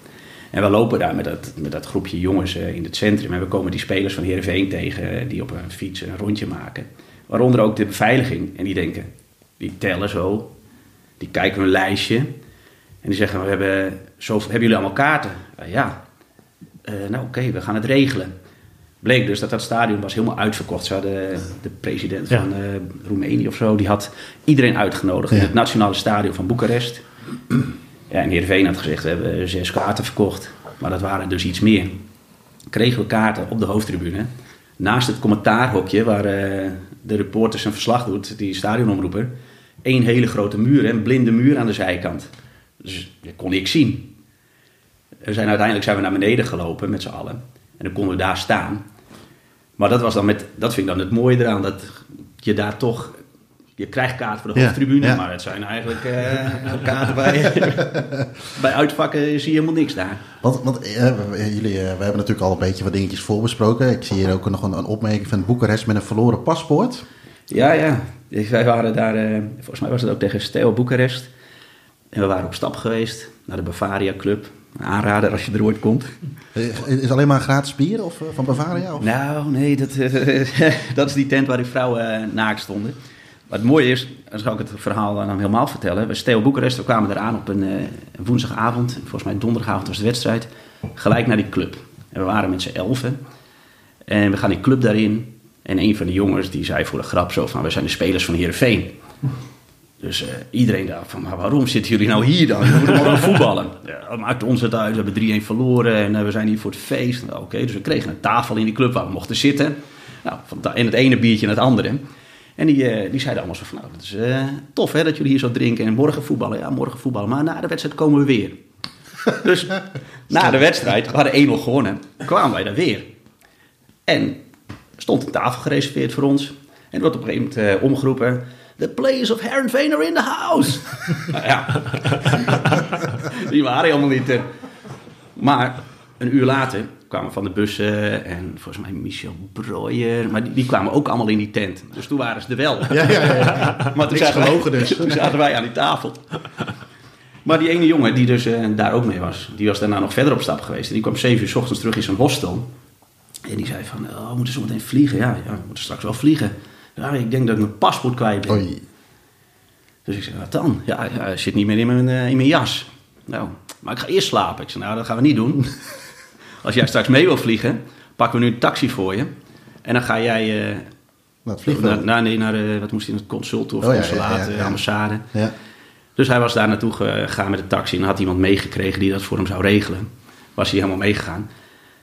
Speaker 4: En we lopen daar met dat, met dat groepje jongens uh, in het centrum. En we komen die spelers van Heerenveen tegen die op een fiets een rondje maken. Waaronder ook de beveiliging. En die denken, die tellen zo. Die kijken een lijstje. En die zeggen, we hebben, hebben jullie allemaal kaarten? Uh, ja. Nou oké, we gaan het regelen bleek dus dat dat stadion was helemaal uitverkocht. Ze hadden de president ja. van uh, Roemenië of zo, die had iedereen uitgenodigd ja. in het nationale stadion van Boekarest. Ja, en Heerenveen had gezegd, we hebben zes kaarten verkocht. Maar dat waren dus iets meer. Kregen we kaarten op de hoofdtribune. Naast het commentaarhokje waar uh, de reporter zijn verslag doet, die stadionomroeper. één hele grote muur, een blinde muur aan de zijkant. Dus dat kon ik zien. We zijn, uiteindelijk zijn we naar beneden gelopen met z'n allen. En dan konden we daar staan. Maar dat, was dan met, dat vind ik dan het mooie eraan, dat je daar toch... Je krijgt kaarten voor de hoofdtribune, ja, ja. maar het zijn eigenlijk uh, kaarten bij, bij uitvakken zie je helemaal niks daar.
Speaker 1: Want, want uh, jullie, uh, we hebben natuurlijk al een beetje wat dingetjes voorbesproken. Ik zie hier ook nog een, een opmerking van Boekarest met een verloren paspoort.
Speaker 4: Ja, ja. Wij waren daar, volgens mij was het ook tegen Steel Boekarest. En we waren op stap geweest naar de Bavaria Club aanrader als je er ooit komt.
Speaker 1: Is alleen maar gratis bier of, van Bavaria? Of?
Speaker 4: Nou, nee, dat, dat is die tent waar de vrouwen uh, naakt stonden. Wat mooi is, dan zal ik het verhaal dan helemaal vertellen. We Steel Boekarest, we kwamen eraan op een, een, woensdagavond. Volgens mij donderdagavond was de wedstrijd. Gelijk naar die club. En we waren met z'n elfen. En we gaan die club daarin. En een van de jongens die zei voor de grap zo van... we zijn de spelers van Heerenveen. Dus uh, iedereen dacht van, maar waarom zitten jullie nou hier dan? We moeten morgen voetballen. Ja, dat maakt ons het uit. We hebben 3-1 verloren en uh, we zijn hier voor het feest. Nou, Oké, okay, dus we kregen een tafel in die club waar we mochten zitten. Nou, en het ene biertje en het andere. En die, uh, die zeiden allemaal zo van, nou, dat is tof hè, dat jullie hier zo drinken. En morgen voetballen. Ja, morgen voetballen. Maar na de wedstrijd komen we weer. dus na de wedstrijd, we hadden 1-0 gewonnen, kwamen wij daar weer. En stond een tafel gereserveerd voor ons. En er wordt op een gegeven moment omgeroepen... The players of Herenveen are in the house. ja, die waren helemaal niet. Uh. Maar een uur later kwamen van de bussen en volgens mij Michel Breuer. Maar die, die, kwamen ook allemaal in die tent. Dus toen waren ze er wel. Ja, ja, ja. maar toen zaten, wij, dus. toen zaten wij aan die tafel. Maar die ene jongen die dus uh, daar ook mee was, die was daarna nog verder op stap geweest. En die kwam zeven uur s ochtends terug in zijn hostel. En die zei van, oh, we moeten zo meteen vliegen. Ja, ja, we moeten straks wel vliegen. Ja, ik denk dat ik mijn paspoort kwijt ben. Oei. Dus ik zei, wat dan? Ja, hij zit niet meer in mijn, uh, in mijn jas. Nou, maar ik ga eerst slapen. Ik zei, nou, dat gaan we niet doen. Als jij straks mee wil vliegen, pakken we nu een taxi voor je. En dan ga jij... Uh,
Speaker 1: naar het vliegveld?
Speaker 4: Naar, nee, naar de, wat moest hij, het consult of oh, consulaat, ja, ja, ja, ambassade. Ja. Dus hij was daar naartoe gegaan met de taxi en had iemand meegekregen die dat voor hem zou regelen. Was hij helemaal meegegaan.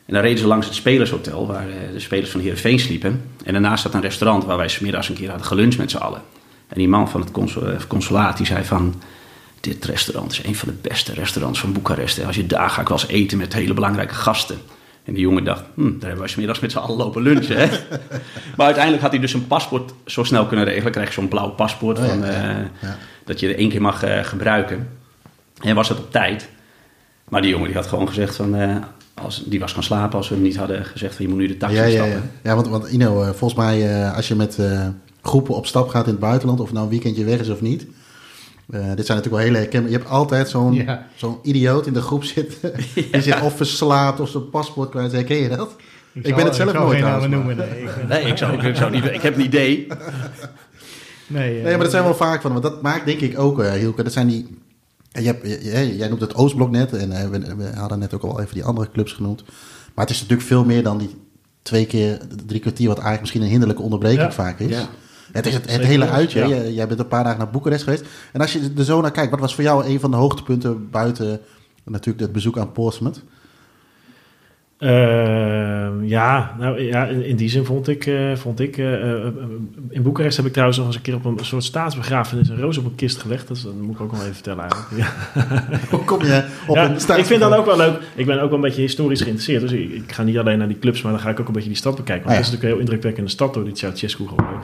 Speaker 4: En dan reden ze langs het spelershotel, waar eh, de spelers van Heerenveen sliepen. En daarnaast zat een restaurant waar wij smiddags een keer hadden geluncht met z'n allen. En die man van het eh, consulaat die zei van... Dit restaurant is een van de beste restaurants van Boekarest. Als je daar ga ik wel eens eten met hele belangrijke gasten. En die jongen dacht, hm, daar hebben wij smiddags met z'n allen lopen lunchen. Hè? maar uiteindelijk had hij dus een paspoort zo snel kunnen regelen. Krijg je zo'n blauw paspoort van, uh, ja. dat je er één keer mag uh, gebruiken. En was het op tijd. Maar die jongen die had gewoon gezegd van... Als, die was gaan slapen als we hem niet hadden gezegd van je moet nu de taxi
Speaker 1: ja,
Speaker 4: stappen.
Speaker 1: Ja, ja. ja want, want Ino, uh, volgens mij uh, als je met uh, groepen op stap gaat in het buitenland, of nou een weekendje weg is of niet. dit zijn natuurlijk wel hele herkenbare. Je hebt altijd zo'n ja. zo'n idioot in de groep zitten. Die zich of verslaapt of zijn paspoort kwijt. Herken je dat? Ik, ben het zelf nooit
Speaker 2: namen
Speaker 1: maar-
Speaker 2: noemen. Nee, ik,
Speaker 4: Nee, ik, zou, ik, zou niet, ik heb een idee.
Speaker 2: nee, eh,
Speaker 1: Nee, maar dat zijn wel vaak van. Want dat maakt denk ik ook, eh Hielke. Dat zijn die. Je hebt, je- je- jij noemt het Oostblok net. En eh, we, we hadden net ook al even die andere clubs genoemd. Maar het is natuurlijk veel meer dan die twee keer, drie kwartier. Wat eigenlijk misschien een hinderlijke onderbreking
Speaker 3: Ja.
Speaker 1: vaak is.
Speaker 4: Ja.
Speaker 1: Het is het, hele uitje.
Speaker 3: Ja.
Speaker 1: Jij- Jij bent een paar dagen naar Boekarest geweest. En als je er zo naar kijkt, wat was voor jou een van de hoogtepunten buiten natuurlijk het bezoek aan Portsmouth?
Speaker 3: Ehm, ja, nou ja, in, die zin vond ik, eh, vond ik eh, eh, in Boekarest heb ik trouwens nog eens een keer op een soort staatsbegrafenis een roos op een kist gelegd. Dat, is, dat moet ik ook nog even vertellen eigenlijk. Ja.
Speaker 1: Kom je op
Speaker 3: Ja,
Speaker 1: een
Speaker 3: ik vind dat ook wel leuk. Ik ben ook wel een beetje historisch geïnteresseerd. Dus ik, ik ga niet alleen naar die clubs, maar dan ga ik ook een beetje die stad bekijken. Want
Speaker 1: Ah, ja.
Speaker 3: het is natuurlijk een heel indrukwekkende stad door die Ceausescu geworden.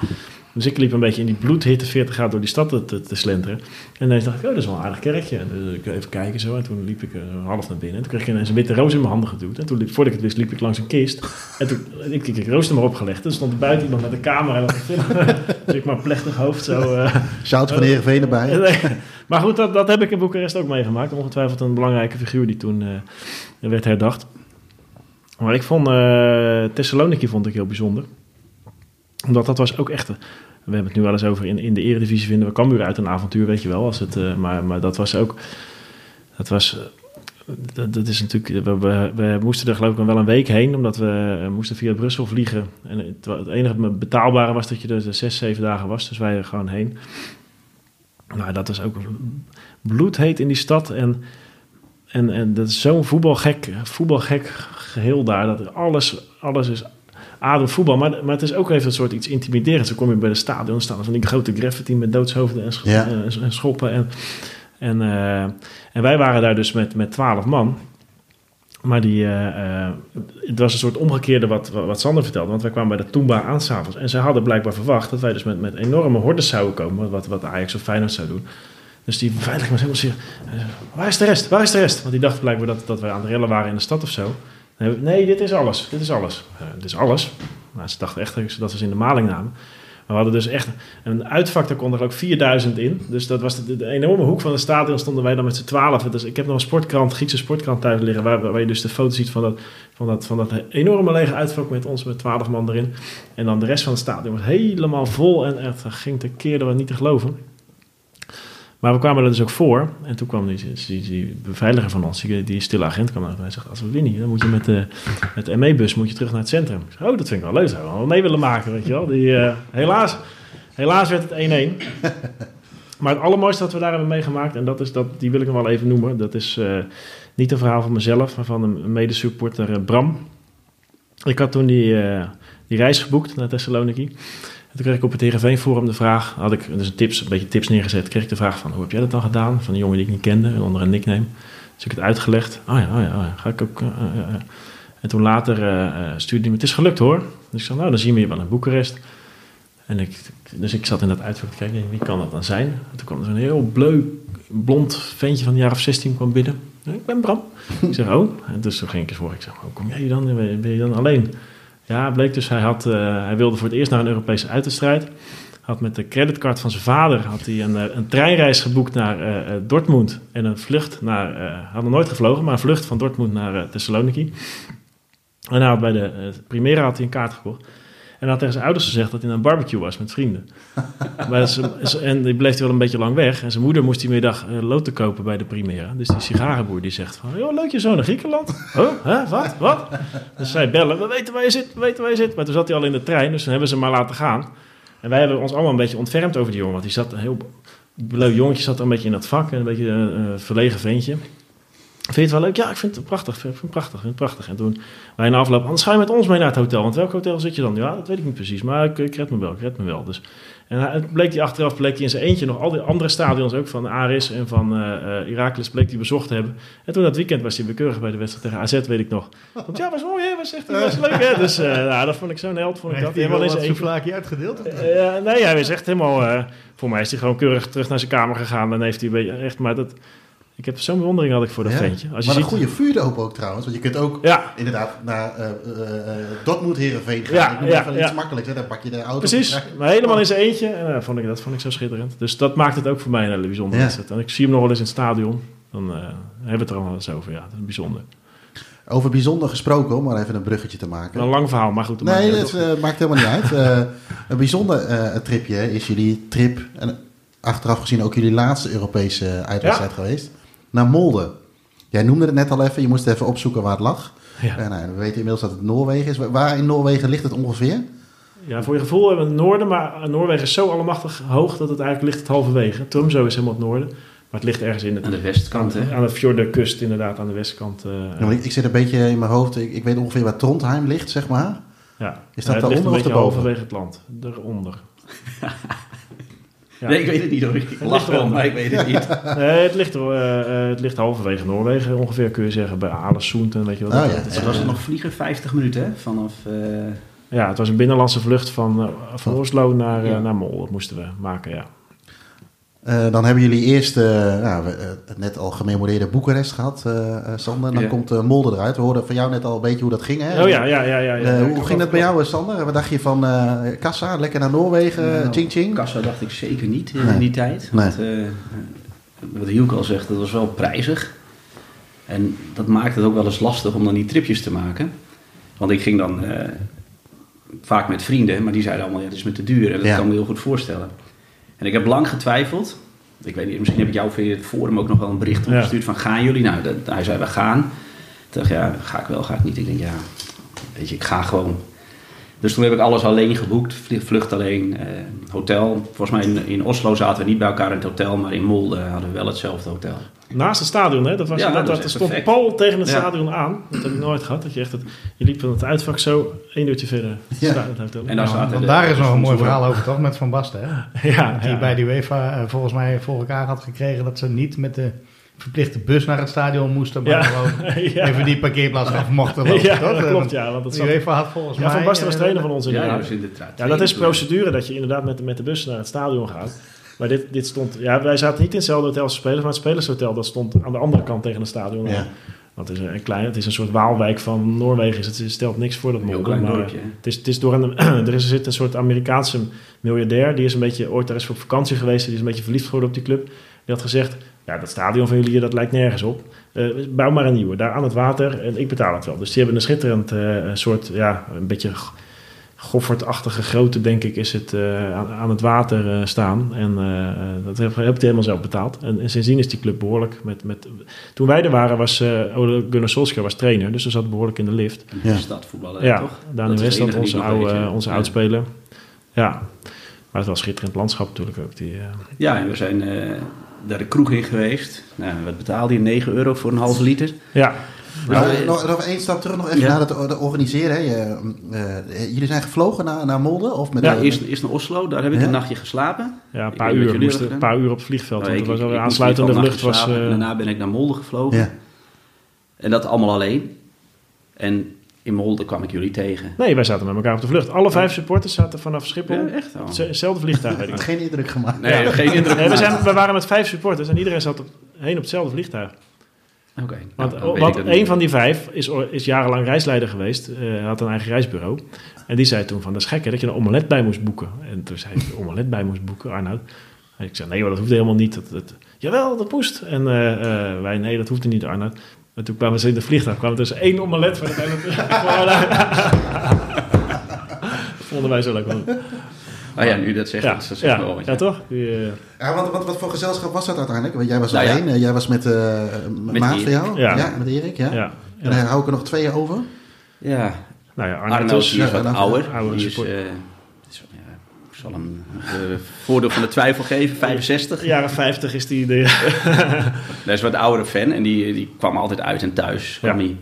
Speaker 3: Dus ik liep een beetje in die bloedhitte 40 graden door die stad te, te, te slenteren. En ineens dacht ik, oh, dat is wel een aardig kerkje. En dus ik even kijken zo. En toen liep ik eh, half naar binnen. En toen kreeg ik ineens een witte roos in mijn handen geduwd. En toen, liep, voordat ik het wist, liep ik langs een kist. En toen ik ik de roos er maar opgelegd. En stond er buiten iemand met een camera. En filmen. dus ik maar plechtig hoofd zo... eh,
Speaker 1: Shout van Heerenveen erbij.
Speaker 3: Maar goed, dat, dat heb ik in Boekarest ook meegemaakt. Ongetwijfeld een belangrijke figuur die toen eh, werd herdacht. Maar ik vond eh Thessaloniki vond ik heel bijzonder. Omdat dat was ook echt... we hebben het nu wel eens over in, in de eredivisie vinden we Cambuur uit een avontuur, weet je wel. Als het, eh, maar, maar dat was ook... Dat was... eh, dat, is natuurlijk... We, we, we moesten er geloof ik wel een week heen, omdat we eh, moesten via Brussel vliegen. En het, het enige betaalbare was dat je er zes, zeven dagen was. Dus wij er gewoon heen. Nou, dat was ook bloedheet in die stad. En, en, en dat is zo'n voetbalgek, voetbalgek geheel daar. Dat alles, alles is adem voetbal. Maar, maar het is ook even een soort iets intimiderends. Dan kom je bij de stadion, staan van die grote graffiti met doodshoofden en, sch-
Speaker 1: Ja.
Speaker 3: en, en schoppen. En, en, eh, en wij waren daar dus met, met 12 man. Maar die, eh, eh, het was een soort omgekeerde wat, wat wat Sander vertelde. Want wij kwamen bij de Toomba aan s'avonds. En ze hadden blijkbaar verwacht dat wij dus met, met enorme hordes zouden komen. Wat, wat Ajax of Feyenoord zou doen. Dus die beveiliging was helemaal zeer... Waar is de rest? Waar is de rest? Want die dacht blijkbaar dat, dat wij aan het rellen waren in de stad of zo. Nee, dit is alles. Dit is alles. Eh, dit is alles. Nou, ze dachten echt dat we ze in de maling namen. Maar we hadden dus echt een uitvak, konden er ook 4000 in. Dus dat was de, enorme hoek van het stadion, stonden wij dan met z'n twaalf. Dus ik heb nog een sportkrant, Griekse sportkrant thuis liggen, waar, waar je dus de foto ziet van dat, van, dat, van dat enorme lege uitvak met ons met 12 man erin. En dan de rest van het stadion was helemaal vol en dat ging te keer, dat niet te geloven. Maar we kwamen er dus ook voor. En toen kwam die, die, die beveiliger van ons, die, die stille agent, kwam uit. En hij zegt, als we winnen, dan moet je met de, met de ME-bus moet je terug naar het centrum. Ik zeg, oh, dat vind ik wel leuk. Zou ik wel mee willen maken, weet je wel. Die, eh, helaas, helaas werd het 1-1. Maar het allermooiste wat we daar hebben meegemaakt, en dat is dat, die wil ik nog wel even noemen. Dat is eh, niet een verhaal van mezelf, maar van een medesupporter eh, Bram. Ik had toen die, die reis geboekt naar Thessaloniki. En toen kreeg ik op het Heerenveen Forum de vraag, had ik dus een, tips, een beetje tips neergezet, kreeg ik de vraag van, hoe heb jij dat dan gedaan? Van een jongen die ik niet kende, onder een nickname. Dus ik het uitgelegd. Oh ja, oh ja, oh ja. ga ik ook... eh, eh, eh. En toen later stuurde hij me, het is gelukt hoor. Dus ik zei, nou dan zien we je wel in Boekarest. En ik, dus ik zat in dat uitvak te kijken, wie kan dat dan zijn? En toen kwam er zo'n heel bleu, blond ventje van een jaar of 16 kwam binnen. Ik ben Bram. ik zeg, oh. En dus toen ging ik eens voor. Ik zeg, hoe kom jij dan? Ben je dan alleen? Ja, bleek dus, hij, had, eh, hij wilde voor het eerst naar een Europese uitwedstrijd. Had met de creditcard van zijn vader had hij een, eh, een treinreis geboekt naar eh, Dortmund. En een vlucht naar, hij had nog nooit gevlogen, maar een vlucht van Dortmund naar Thessaloniki. En hij bij de Primera had hij een kaart gekocht. En hij had tegen zijn ouders gezegd dat hij naar een barbecue was met vrienden. maar ze, en die bleef hij wel een beetje lang weg. En zijn moeder moest die middag eh, loten kopen bij de Primera. Dus die sigarenboer die zegt van... Joh, leuk je zo naar Griekenland. Huh? Hè? Wat? Wat? Dus zij bellen. We weten waar je zit, we weten waar je zit. Maar toen zat hij al in de trein, dus toen hebben ze hem maar laten gaan. En wij hebben ons allemaal een beetje ontfermd over die jongen. Want die zat een heel leuk jongetje, zat een beetje in dat vak. Een beetje een eh, verlegen ventje. Vind je het wel leuk? Ja, ik vind het prachtig. Vind het prachtig. Vind het prachtig. En toen wij na afloop, anders ga je met ons mee naar het hotel. Want welk hotel zit je dan? Ja, dat weet ik niet precies. Maar ik, ik red me wel, ik red me wel. Dus, en hij, het bleek hij achteraf, bleek hij in zijn eentje nog al die andere stadions ook van Aris en van eh, Heracles bleek hij bezocht te hebben. En toen dat weekend was hij bekeurig bij de wedstrijd tegen AZ, weet ik nog. Want ja, was mooi hè, was echt was leuk hè. Dus eh, nou, dat vond ik zo'n held, vond ik dat. Helemaal eentje.
Speaker 2: vlakje uitgedeeld?
Speaker 3: Ja, nee, hij is echt helemaal. voor mij is hij gewoon keurig terug naar zijn kamer gegaan. Dan heeft hij een beetje- echt. Maar dat, ik heb zo'n bewondering had ik voor dat
Speaker 1: Ja.
Speaker 3: ventje. Als je
Speaker 1: maar een
Speaker 3: ziet,
Speaker 1: goede vuurdoop ook trouwens. Want je kunt ook
Speaker 3: Ja,
Speaker 1: inderdaad naar eh, eh, Dortmund Heerenveen gaan.
Speaker 3: Ja,
Speaker 1: ik
Speaker 3: ja,
Speaker 1: even
Speaker 3: ja.
Speaker 1: iets makkelijks. Hè? Dan pak je de auto.
Speaker 3: precies. Maar helemaal in zijn eentje. En vond ik, dat vond ik zo schitterend. Dus dat maakt het ook voor mij een hele bijzondere wedstrijd. En ik zie hem nog wel eens in het stadion. Dan hebben we het er allemaal eens over. Ja, dat is bijzonder.
Speaker 1: Over bijzonder gesproken, om maar even een bruggetje te maken.
Speaker 3: Een lang verhaal, maar goed.
Speaker 1: Nee, dat uh, maakt helemaal niet uit. Uh, een bijzonder uh, tripje is jullie trip, en achteraf gezien ook jullie laatste Europese uitwedstrijd ja. geweest, naar Molde. Jij noemde het net al even, je moest even opzoeken waar het lag. Ja. nou, we weten inmiddels dat het Noorwegen is. Waar in Noorwegen ligt het ongeveer?
Speaker 3: Ja, voor je gevoel hebben we het noorden, maar Noorwegen is zo allemachtig hoog dat het eigenlijk ligt het halverwege. Tromsø is helemaal het noorden. Maar het ligt ergens in het,
Speaker 4: aan de westkant, hè?
Speaker 3: Aan de fjordenkust, inderdaad, aan de westkant.
Speaker 1: Uh, ja, ik, ik, zit een beetje in mijn hoofd, ik, ik weet ongeveer waar Trondheim ligt, zeg maar.
Speaker 3: Ja.
Speaker 1: Is dat ja, daaronder of
Speaker 3: daarboven? halverwege het land, eronder.
Speaker 4: ja. Nee, ik weet het niet hoor. Ik lach wel, maar ik weet het niet.
Speaker 3: nee, het ligt, uh, het ligt halverwege Noorwegen ongeveer, kun je zeggen, bij Alesund en weet je wat.
Speaker 4: Oh, ja. Het was het nog vliegen 50 minuten, hè? Vanaf... Uh...
Speaker 3: Ja, het was een binnenlandse vlucht van, van Oslo naar, ja. naar Mol. Dat moesten we maken, ja.
Speaker 1: Uh, dan hebben jullie eerst uh, nou, het net al gememoreerde Boekarest gehad, uh, Sander. Dan ja. komt Molde eruit. We hoorden van jou net al een beetje hoe dat ging. Hè?
Speaker 3: Oh ja, ja, ja. ja, ja
Speaker 1: hoe ging dat bij jou, Sander? Wat dacht je van Kassa? Lekker naar Noorwegen, nou, ching ching?
Speaker 4: Kassa dacht ik zeker niet in die tijd.
Speaker 1: Nee.
Speaker 4: Want, wat Hielke al zegt, dat was wel prijzig. En dat maakte het ook wel eens lastig om dan die tripjes te maken. Want ik ging dan vaak met vrienden, maar die zeiden allemaal, ja, het is me te duur. En dat kan ik me heel goed voorstellen. En ik heb lang getwijfeld. Ik weet niet, misschien heb ik jou via het forum ook nog wel een bericht opgestuurd van gaan jullie? Nou, dat, hij zei we gaan. Toen dacht ik, ja, ga ik wel, ga ik niet. Ik denk, ja, weet je, ik ga gewoon. Dus toen heb ik alles alleen geboekt, vlucht alleen, eh, hotel. Volgens mij in, in, Oslo zaten we niet bij elkaar in het hotel, maar in Molde hadden we wel hetzelfde hotel.
Speaker 3: Naast het stadion, hè? Dat, was, ja, dat, dat, dat stond Paul tegen het stadion aan. Dat heb ik nooit gehad. Dat je echt het, je liep van het uitvak zo één uurtje verder.
Speaker 1: Ja.
Speaker 3: Hotel.
Speaker 2: En ja, want daar is nog een mooi verhaal over, toch? Met Van Basten, hè?
Speaker 3: ja,
Speaker 2: Die bij die UEFA uh, volgens mij voor elkaar had gekregen dat ze niet met de verplichte bus naar het stadion moesten, maar
Speaker 3: ja.
Speaker 2: gewoon even die parkeerplaats af mochten lopen.
Speaker 3: Ja, dat klopt, ja. Want dat
Speaker 2: zat... UEFA had volgens
Speaker 3: ja,
Speaker 2: mij...
Speaker 3: Van Basten was trainer van ons
Speaker 4: inderdaad.
Speaker 3: Ja, ja, dat is procedure dat je inderdaad met, met de bus naar het stadion gaat. Maar dit, dit stond... Ja, wij zaten niet in hetzelfde hotel als spelers, maar het spelershotel dat stond aan de andere kant tegen het stadion.
Speaker 1: Ja.
Speaker 3: Want het is een klein, het is een soort Waalwijk van Noorwegen. Dus het stelt niks voor dat
Speaker 4: Heel klein dorpje.
Speaker 3: Het is, het is door een, er is, zit een soort Amerikaanse miljardair. Die is een beetje ooit daar is op vakantie geweest. Die is een beetje verliefd geworden op die club. Die had gezegd: Ja, dat stadion van jullie hier, dat lijkt nergens op. Uh, bouw maar een nieuwe, daar aan het water. En ik betaal het wel. Dus die hebben een schitterend uh, soort, ja, een beetje Goffertachtige grootte, denk ik, is het uh, aan, aan, het water uh, staan. En uh, dat heb, heb ik helemaal zelf betaald. En, en, sindsdien is die club behoorlijk met... met toen wij er waren, was Ole Gunnar Solskjaer was trainer. Dus ze zat behoorlijk in de lift.
Speaker 4: Ja. Stadvoetballer,
Speaker 3: ja,
Speaker 4: toch?
Speaker 3: Daniel Westland, onze, oude, onze ja. oudspeler. Ja, maar het was schitterend landschap natuurlijk ook. Die,
Speaker 4: ja, en we zijn daar de kroeg in geweest. Nou, wat betaalde je? 9 euro voor een halve liter?
Speaker 3: Ja.
Speaker 1: Nou, nog, nog één stap terug, nog even ja. naar het, organiseren. Hè. Je, uh, jullie zijn gevlogen naar, naar Molde? Of met
Speaker 4: ja, eerst, eerst naar Oslo. Daar heb ik ja? een nachtje geslapen.
Speaker 3: Ja, een paar, uur, moest, een paar uur op het vliegveld. Nou, want er was alweer aansluitende lucht. Was, uh...
Speaker 4: Daarna ben ik naar Molde gevlogen. Ja. En dat allemaal alleen. En in Molde kwam ik jullie tegen.
Speaker 3: Nee, wij zaten met elkaar op de vlucht. Alle vijf supporters zaten vanaf Schiphol.
Speaker 4: Ja, echt?
Speaker 3: Hetzelfde vliegtuig. Weet ik.
Speaker 1: geen indruk gemaakt.
Speaker 4: Nee, geen indruk
Speaker 3: nee, we, zijn, we waren met vijf supporters en iedereen zat op, heen op hetzelfde vliegtuig.
Speaker 4: Oké. Okay,
Speaker 3: want, nou, want een van die vijf is, is jarenlang reisleider geweest. Uh, had een eigen reisbureau. En die zei toen van, dat is gek hè, dat je een omelet bij moest boeken. En toen zei hij, omelet bij moest boeken, Arnoud. En ik zei, nee, maar dat hoeft helemaal niet. Dat, dat, jawel, dat moest. En uh, uh, wij, nee, dat hoeft niet, Arnoud. En toen kwamen ze in de vliegtuig. kwamen dus één omelet van het Dat vonden wij zo leuk.
Speaker 4: Ah ja, nu dat zegt,
Speaker 3: ja,
Speaker 4: dat zegt
Speaker 3: ja,
Speaker 4: wel wat.
Speaker 3: Ja, toch? Uh...
Speaker 1: Ja, wat, wat, wat voor gezelschap was dat uiteindelijk? Want jij was nou, alleen, ja. jij was met, uh, met Maat van jou, ja. ja. met Erik, ja.
Speaker 3: ja.
Speaker 1: En dan hou ik er nog twee over.
Speaker 4: Ja,
Speaker 3: nou ja,
Speaker 4: Arnoud, Arnoud is, is wat ouder.
Speaker 3: ouder
Speaker 4: die is, uh, ik zal hem uh, voordeel van de twijfel geven, 65.
Speaker 3: Jaren 50 is die de...
Speaker 4: Dat is wat oudere fan en die, die kwam altijd uit en thuis. Kwam ja. die.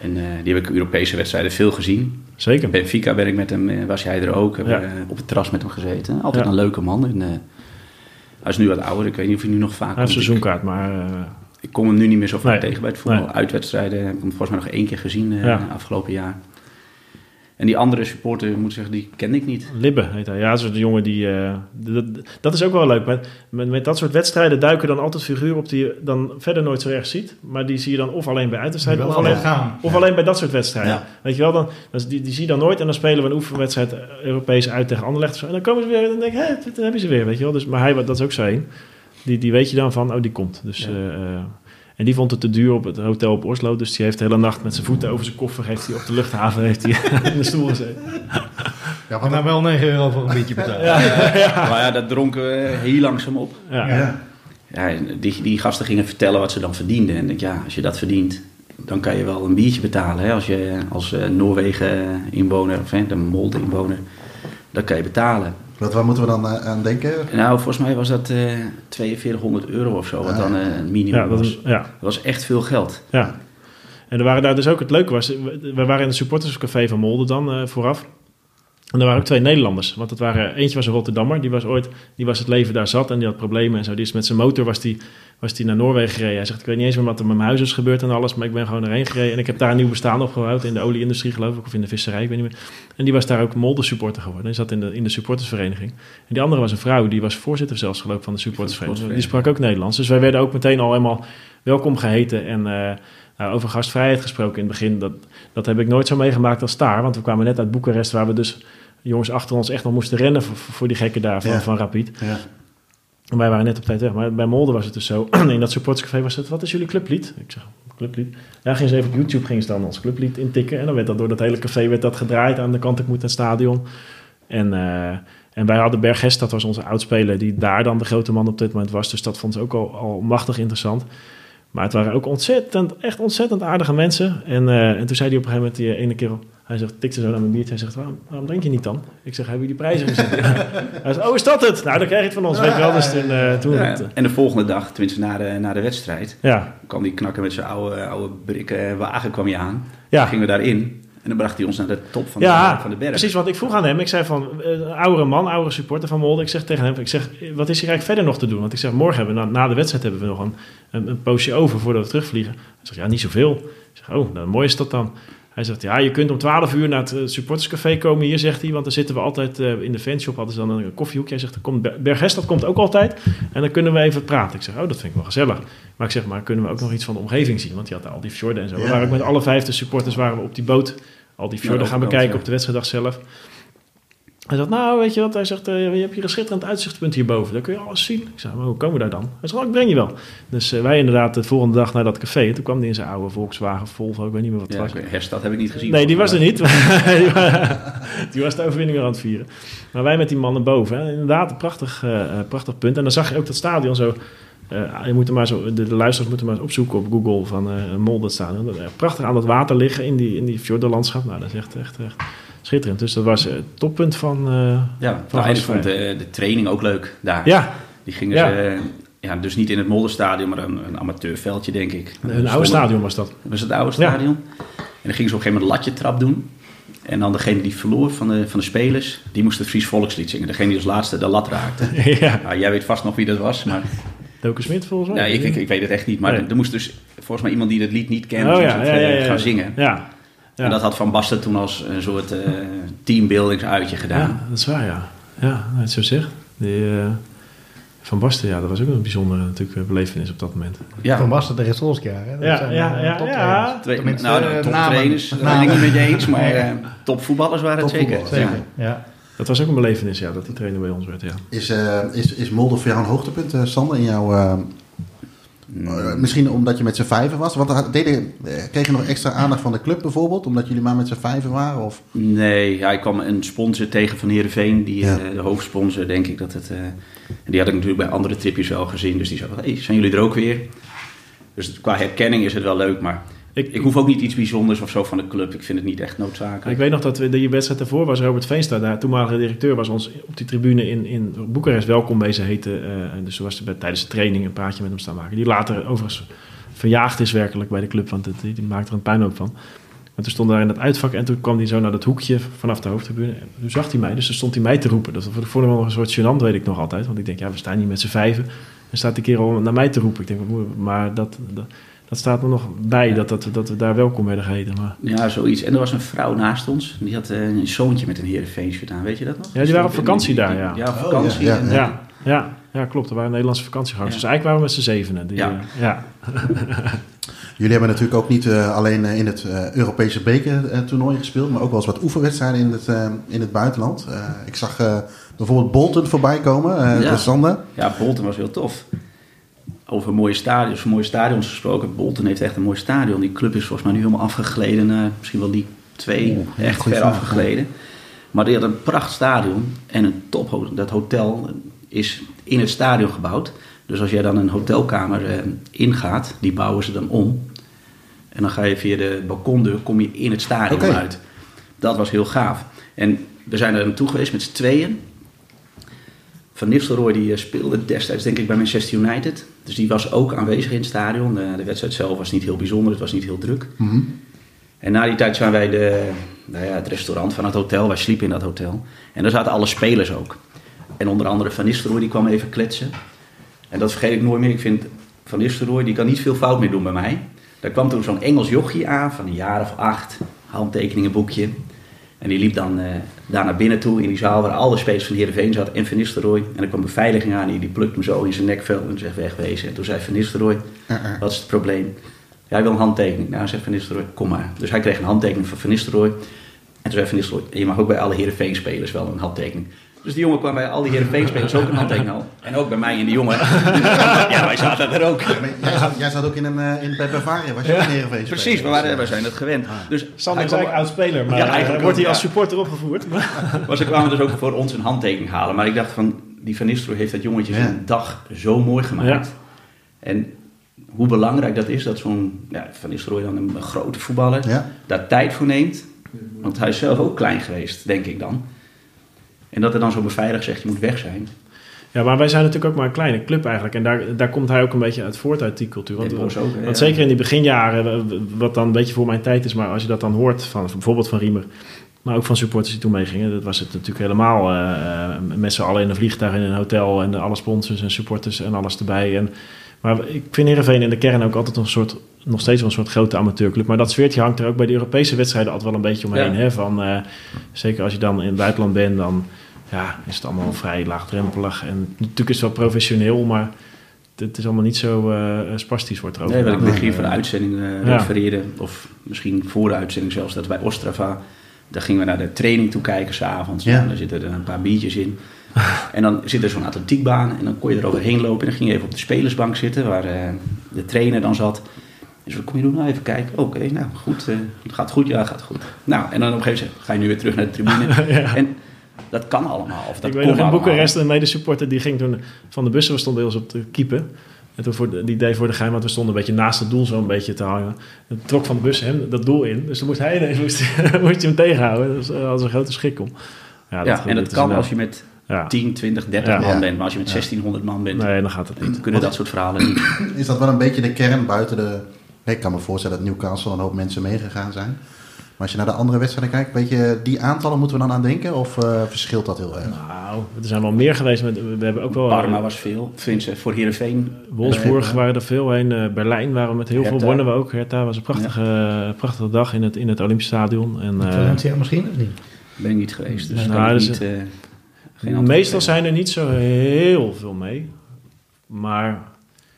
Speaker 4: En uh, die heb ik Europese wedstrijden veel gezien.
Speaker 3: Zeker.
Speaker 4: Benfica ben ik met hem, was jij er ook. Heb ja. op het terras met hem gezeten. Altijd ja. een leuke man. En, uh, hij is nu wat ouder. Ik weet niet of hij nu nog vaak...
Speaker 3: Hij heeft seizoenkaart, maar...
Speaker 4: ik kom hem nu niet meer zo vaak nee. tegen bij het voetbal. Nee. Uitwedstrijden heb ik hem volgens mij nog één keer gezien afgelopen jaar. En die andere supporter, moet zeggen, die ken ik niet.
Speaker 3: Libbe heet hij. Ja, dat is de jongen die... Uh, dat, dat, is ook wel leuk. Met, met, met, dat soort wedstrijden duiken dan altijd figuren op die je dan verder nooit zo erg ziet. Maar die zie je dan of alleen bij uitwedstrijden of, alleen,
Speaker 2: gaan.
Speaker 3: of ja. alleen bij dat soort wedstrijden. Ja. Weet je wel, dan, die, die zie je dan nooit. En dan spelen we een oefenwedstrijd Europees uit tegen Anderlecht. En dan komen ze weer en dan denk ik, hé, dan heb je ze weer. Weet je wel. Dus, maar hij, dat is ook zo een. Die, die weet je dan van, oh, die komt. Dus... Ja. Uh, En die vond het te duur op het hotel op Oslo. Dus die heeft de hele nacht met zijn voeten over zijn koffer... heeft hij op de luchthaven heeft hij in de stoel gezeten.
Speaker 2: Ja, maar dan wel 9 euro voor een beetje betalen. Ja,
Speaker 4: Maar ja, dat dronken we heel langzaam op.
Speaker 3: Ja.
Speaker 1: Ja.
Speaker 4: Ja, die, die gasten gingen vertellen wat ze dan verdienden. En ik denk, ja, als je dat verdient, dan kan je wel een biertje betalen. Hè? Als je als eh, Noorwegen-inwoner, of hè, de Molde-inwoner, dat kan je betalen.
Speaker 1: Wat, waar moeten we dan eh, aan denken?
Speaker 4: Nou, volgens mij was dat eh 4200 euro of zo, wat dan eh, een minimum
Speaker 3: Ja, dat
Speaker 4: was.
Speaker 3: is, ja,
Speaker 4: Dat was echt veel geld.
Speaker 3: ja. En er waren daar dus ook het leuke was, we waren in het supporterscafé van Molde dan eh, vooraf. En er waren ook twee Nederlanders. Want het waren, eentje was een Rotterdammer, die was ooit, die was het leven daar zat en die had problemen en zo. Die is met zijn motor was die, was die naar Noorwegen gereden. Hij zegt, ik weet niet eens meer wat er met mijn huis is gebeurd en alles, maar ik ben gewoon erheen gereden. En ik heb daar een nieuw bestaan opgebouwd in de olieindustrie geloof ik, of in de visserij, ik weet niet meer. En die was daar ook Molde supporter geworden. Die zat in de, in de supportersvereniging. En die andere was een vrouw, die was voorzitter zelfs geloof ik van de supportersvereniging. Die sprak ook Nederlands. Dus wij werden ook meteen al helemaal welkom geheten en... eh, nou, over gastvrijheid gesproken in het begin, dat, dat heb ik nooit zo meegemaakt als daar. Want we kwamen net uit Boekarest, waar we dus jongens achter ons echt nog moesten rennen voor, voor die gekken daar van,
Speaker 1: Ja.
Speaker 3: van Rapid.
Speaker 1: Ja.
Speaker 3: En wij waren net op tijd weg. Maar bij Molde was het dus zo. In dat supporterscafé was het, wat is jullie clublied? Ik zeg, clublied? Ja, gingen ze even op YouTube, gingen ze dan ons clublied intikken. En dan werd dat door dat hele café werd dat gedraaid aan de kant ik moet het stadion. En, eh, en wij hadden Bergest, dat was onze oudspeler, die daar dan de grote man op dit moment was. Dus dat vond ze ook al, al machtig interessant. Maar het waren ook ontzettend, echt ontzettend aardige mensen. En, eh, en toen zei hij op een gegeven moment, die ene kerel, hij zegt, tikte zo naar mijn biertje. Hij zegt, waarom, waarom drink je niet dan? Ik zeg, hebben jullie prijzen gezet? hij zegt, oh, is dat het? Nou, dan krijg je het van ons, weet je wel. Dus toen, eh, toen
Speaker 4: Ja,
Speaker 3: het, eh,
Speaker 4: en de volgende dag, tenminste na de, na de wedstrijd,
Speaker 3: ja,
Speaker 4: kwam die knakker met zijn oude, oude brikken wagen kwam je aan.
Speaker 3: ja.
Speaker 4: Gingen we daarin en dan bracht hij ons naar de top van,
Speaker 3: ja,
Speaker 4: de, van de berg.
Speaker 3: precies. Want ik vroeg aan hem, ik zei van, eh, een oudere man, oudere supporter van Molde. Ik zeg tegen hem, ik zeg, wat is hier eigenlijk verder nog te doen? Want ik zeg, morgen hebben we, na, na de wedstrijd hebben we nog een, een, een poosje over voordat we terugvliegen. Hij zegt, ja, niet zoveel. Ik zeg, oh, nou, mooi is dat dan. Hij zegt, ja, je kunt om 12 uur naar het eh, supporterscafé komen hier, zegt hij. Want dan zitten we altijd eh, in de fanshop, hadden ze dan een koffiehoekje. Hij zegt, komt Ber- Bergest, dat komt ook altijd. En dan kunnen we even praten. Ik zeg, oh, dat vind ik wel gezellig. Maar ik zeg, maar kunnen we ook nog iets van de omgeving zien? Want die had al die fjorden en zo. We
Speaker 1: Ja.
Speaker 3: waren ook met alle vijfde supporters waren we op die boot al die fjorden
Speaker 4: Ja,
Speaker 3: gaan bekijken
Speaker 4: ja.
Speaker 3: op de wedstrijddag zelf. Hij zegt, nou, weet je wat? Hij zegt, eh, je hebt hier een schitterend uitzichtpunt hierboven. Daar kun je alles zien. Ik zeg, maar hoe komen we daar dan? Hij zegt, oh, ik breng je wel. Dus eh, wij inderdaad de volgende dag naar dat café. En toen kwam hij in zijn oude Volkswagen, Volvo, ik weet niet meer wat het
Speaker 4: Ja,
Speaker 3: was.
Speaker 4: Herstad heb ik niet gezien.
Speaker 3: Nee, die was er niet. die, wa- die was de overwinning weer aan het vieren. Maar wij met die mannen boven. Hè, inderdaad, een prachtig, eh, prachtig punt. En dan zag je ook dat stadion zo... je moet er maar zo de, de luisteraars moeten maar eens opzoeken op Google van. Dat, eh, prachtig aan dat water liggen in die, in die fjordenlandschap. Nou, dat is echt, echt, echt schitterend. Dus dat was eh, het toppunt van... eh,
Speaker 4: Ja,
Speaker 3: Van
Speaker 4: nou, ik vond de, de training ook leuk daar.
Speaker 3: ja,
Speaker 4: Die gingen
Speaker 3: Ja.
Speaker 4: ze, eh, ja, dus niet in het Molderstadion, maar een, een amateurveldje, denk ik.
Speaker 3: een oude stadion was dat.
Speaker 4: Dat was het oude
Speaker 3: Ja.
Speaker 4: stadion. En dan gingen ze op een gegeven moment latje trap doen. En dan degene die verloor van de, van de spelers, die moest het Fries volkslied zingen. Degene die als laatste de lat raakte.
Speaker 3: ja,
Speaker 4: Nou, jij weet vast nog wie dat was, maar
Speaker 3: Doken Smit volgens mij.
Speaker 4: ja, ik, ik, ik weet het echt niet. Maar
Speaker 3: Nee.
Speaker 4: er moest dus volgens mij iemand die het lied niet kent,
Speaker 3: Oh ja, ja, ja,
Speaker 4: eh, gaan zingen.
Speaker 3: Ja, ja.
Speaker 4: En dat had Van Basten toen als een soort eh teambuildingsuitje gedaan.
Speaker 3: Ja, dat is waar, ja. Ja, het zo zegt. Die, van Basten, ja, dat was ook een bijzondere natuurlijk, eh, belevenis op dat moment.
Speaker 4: Ja,
Speaker 2: Van Basten tegen Solskjaer. Hè? Dat
Speaker 3: Ja,
Speaker 2: zijn,
Speaker 3: ja,
Speaker 2: eh,
Speaker 3: ja.
Speaker 4: Twee, nou, de
Speaker 2: eh,
Speaker 4: toptrainers,
Speaker 2: namen-
Speaker 4: daar ben ik niet met je eens, maar topvoetballers waren het zeker. Ja.
Speaker 2: ja.
Speaker 3: Dat was ook een belevenis, ja, dat die trainer bij ons werd, ja.
Speaker 1: Is, eh, is, is Molde voor jou een hoogtepunt, eh, Sander, in jouw... eh, misschien omdat je met z'n vijven was? Want deden, kreeg je nog extra aandacht van de club bijvoorbeeld? Omdat jullie maar met z'n vijven waren? Of?
Speaker 4: Nee, ja, ik kwam een sponsor tegen van Heerenveen, die,
Speaker 1: Ja.
Speaker 4: eh, de hoofdsponsor, denk ik dat het... eh, en die had ik natuurlijk bij andere tripjes wel gezien, dus die zei van, hey, zijn jullie er ook weer? Dus qua herkenning is het wel leuk, maar
Speaker 3: Ik,
Speaker 4: ik hoef ook niet iets bijzonders of zo van de club. Ik vind het niet echt noodzakelijk.
Speaker 3: ik weet nog dat we die wedstrijd daarvoor was Robert Veenstra, de toenmalige directeur, was ons op die tribune in, in Boekarest welkom wezen heten. en dus toen was er tijdens de training een praatje met hem staan maken. Die later overigens verjaagd is werkelijk bij de club, want het, die, maakt er een puinhoop van. Maar toen stond daar in dat uitvak en toen kwam hij zo naar dat hoekje vanaf de hoofdtribune. En toen zag hij mij, dus toen stond hij mij te roepen. Dat vond ik wel een soort gênant, weet ik nog altijd. Want ik denk, ja, we staan hier met z'n vijven. En staat die kerel naar mij te roepen. Ik denk, maar dat, dat, dat staat er nog bij, dat, dat, dat we daar welkom werden geheten. Maar,
Speaker 4: Ja, zoiets. En er was een vrouw naast ons. Die had eh, een zoontje met een Heerenveen shirt aan. Weet je dat nog?
Speaker 3: Ja, die waren op vakantie daar, ja.
Speaker 4: Ja, op
Speaker 1: Oh,
Speaker 4: vakantie.
Speaker 1: ja, ja,
Speaker 4: En,
Speaker 3: ja, ja, ja, klopt. Er waren Nederlandse vakantiegangers.
Speaker 4: Ja.
Speaker 3: Dus eigenlijk waren we met z'n zevenen. Die,
Speaker 4: Ja.
Speaker 3: eh, ja.
Speaker 1: Jullie hebben natuurlijk ook niet eh, alleen in het Europese bekertoernooi gespeeld, maar ook wel eens wat oefenwedstrijden in het, in het buitenland. Ik zag bijvoorbeeld Bolton voorbij komen, eh
Speaker 4: Ja.
Speaker 1: de Sander.
Speaker 4: Ja, Bolton was heel tof. Over mooie stadions, mooie stadions gesproken. Bolton heeft echt een mooi stadion. Die club is volgens mij nu helemaal afgegleden naar misschien wel die twee. echt ver afgegleden. Maar die had een pracht stadion en een top. Dat hotel is in het stadion gebouwd. Dus als jij dan een hotelkamer eh, ingaat, die bouwen ze dan om. En dan ga je via de balkondeur, kom je in het stadion uit. Dat was heel gaaf. En we zijn er naartoe geweest met z'n tweeën. Van Nistelrooy die eh, speelde destijds denk ik bij Manchester United. Dus die was ook aanwezig in het stadion. De, de wedstrijd zelf was niet heel bijzonder, het was niet heel druk. Mhm. En na die tijd zijn wij de, nou ja, het restaurant van het hotel. Wij sliepen in dat hotel. En daar zaten alle spelers ook. En onder andere Van Nistelrooy die kwam even kletsen. En dat vergeet ik nooit meer. Ik vind Van Nistelrooy, die kan niet veel fout meer doen bij mij. Daar kwam toen zo'n Engels jochie aan van een jaar of acht. Handtekeningenboekje. En die liep dan uh, daar naar binnen toe in die zaal waar alle spelers van Heerenveen zaten en Van Nistelrooy. En er kwam beveiliging aan en die plukte hem zo in zijn nekvel en zegt wegwezen. En toen zei Van Nistelrooy, uh-uh. wat is het probleem? Jij wil een handtekening. Nou, zegt Van Nistelrooy, kom maar. Dus hij kreeg een handtekening van Van Nistelrooy. En toen zei Van Nistelrooy, je mag ook bij alle Heerenveen-spelers wel een handtekening. Dus die jongen kwam bij al die Heerenveen-spelers ook een handtekening al. En ook bij mij en die jongen. ja, wij zaten er ook.
Speaker 1: jij, zat, jij, zat, ook in, een, uh, in bij Bavaria, was je ja. een Heerenveen
Speaker 4: Precies, we, waren, we zijn het gewend. Ah.
Speaker 3: Dus Sander is eigenlijk oud-speler, maar ja, eigenlijk wordt hij als supporter opgevoerd.
Speaker 4: maar ze kwamen dus ook voor ons een handtekening halen. Maar ik dacht van, die Van Nistelrooy heeft dat jongetje zijn dag zo mooi gemaakt. En hoe belangrijk dat is, dat zo'n ja, Van Nistelrooy dan een, grote voetballer daar tijd voor neemt. Want hij is zelf ook klein geweest, denk ik dan. En dat er dan zo beveiligd zegt, je moet weg zijn.
Speaker 3: Ja, maar wij zijn natuurlijk ook maar een kleine club eigenlijk. En daar, daar komt hij ook een beetje uit voort uit die cultuur. Want, ook, want zeker in die beginjaren, wat dan een beetje voor mijn tijd is... maar als je dat dan hoort, van, bijvoorbeeld van Riemer... maar ook van supporters die toen meegingen... dat was het natuurlijk helemaal uh, met z'n allen in een vliegtuig in een hotel... en alle sponsors en supporters en alles erbij. En, maar ik vind Heerenveen in de kern ook altijd een soort... nog steeds wel een soort grote amateurclub. Maar dat sfeertje hangt er ook bij de Europese wedstrijden altijd wel een beetje omheen. Hè? Van, uh, zeker als je dan in het buitenland bent, dan ja, is het allemaal vrij laagdrempelig. En natuurlijk is het wel professioneel, maar het is allemaal niet zo uh, spastisch wordt er
Speaker 4: over. Nee, wat ik begin van de uitzending uh, ja. refereerde, of misschien voor de uitzending zelfs, dat bij Ostrava, daar gingen we naar de training toe kijken s'avonds. Ja. daar zitten er een paar biertjes in. en dan zit er zo'n atletiekbaan en dan kon je er overheen lopen. En dan ging je even op de spelersbank zitten, waar uh, de trainer dan zat. Dus wat kom je doen? Nou, even kijken. Oké, okay, nou goed. het gaat goed? Ja, gaat goed. Nou, en dan op een gegeven moment ga je nu weer terug naar de tribune. ja. En dat kan allemaal. Of dat
Speaker 3: ik weet nog in Boekarest een medesupporter die ging toen van de bussen, we stonden bij ons op de keeper. En toen voor de, die deed voor de geheim, want we stonden een beetje naast het doel zo een beetje te hangen. En trok van de bus hem dat doel in. Dus dan moest hij ineens moest, moest je hem tegenhouden. Dat was een grote schik om.
Speaker 4: Ja, dat en dat kan als je met ja. 10, 20, 30 man bent. Maar als je met 1600 man bent,
Speaker 3: nee, dan gaat het niet.
Speaker 4: kunnen dat soort verhalen niet.
Speaker 1: Is dat wel een beetje de kern buiten de... Ik kan me voorstellen dat Newcastle een hoop mensen meegegaan zijn. Maar als je naar de andere wedstrijden kijkt, weet je, die aantallen moeten we dan aan denken? Of uh, verschilt dat heel erg?
Speaker 3: Nou, er zijn wel meer geweest. Met, we hebben ook wel...
Speaker 4: Parma was veel. Vincent, voor Heerenveen.
Speaker 3: Wolfsburg waren er veel heen. Uh, Berlijn waren we met heel veel wonnen we ook. Hertha was een prachtige, ja. prachtige dag in het, in het Olympisch Stadion. En,
Speaker 2: uh, Valencia misschien of niet?
Speaker 4: Ben ik niet geweest. Dus nou, dus, niet,
Speaker 3: uh, meestal zijn er niet zo heel veel mee. Maar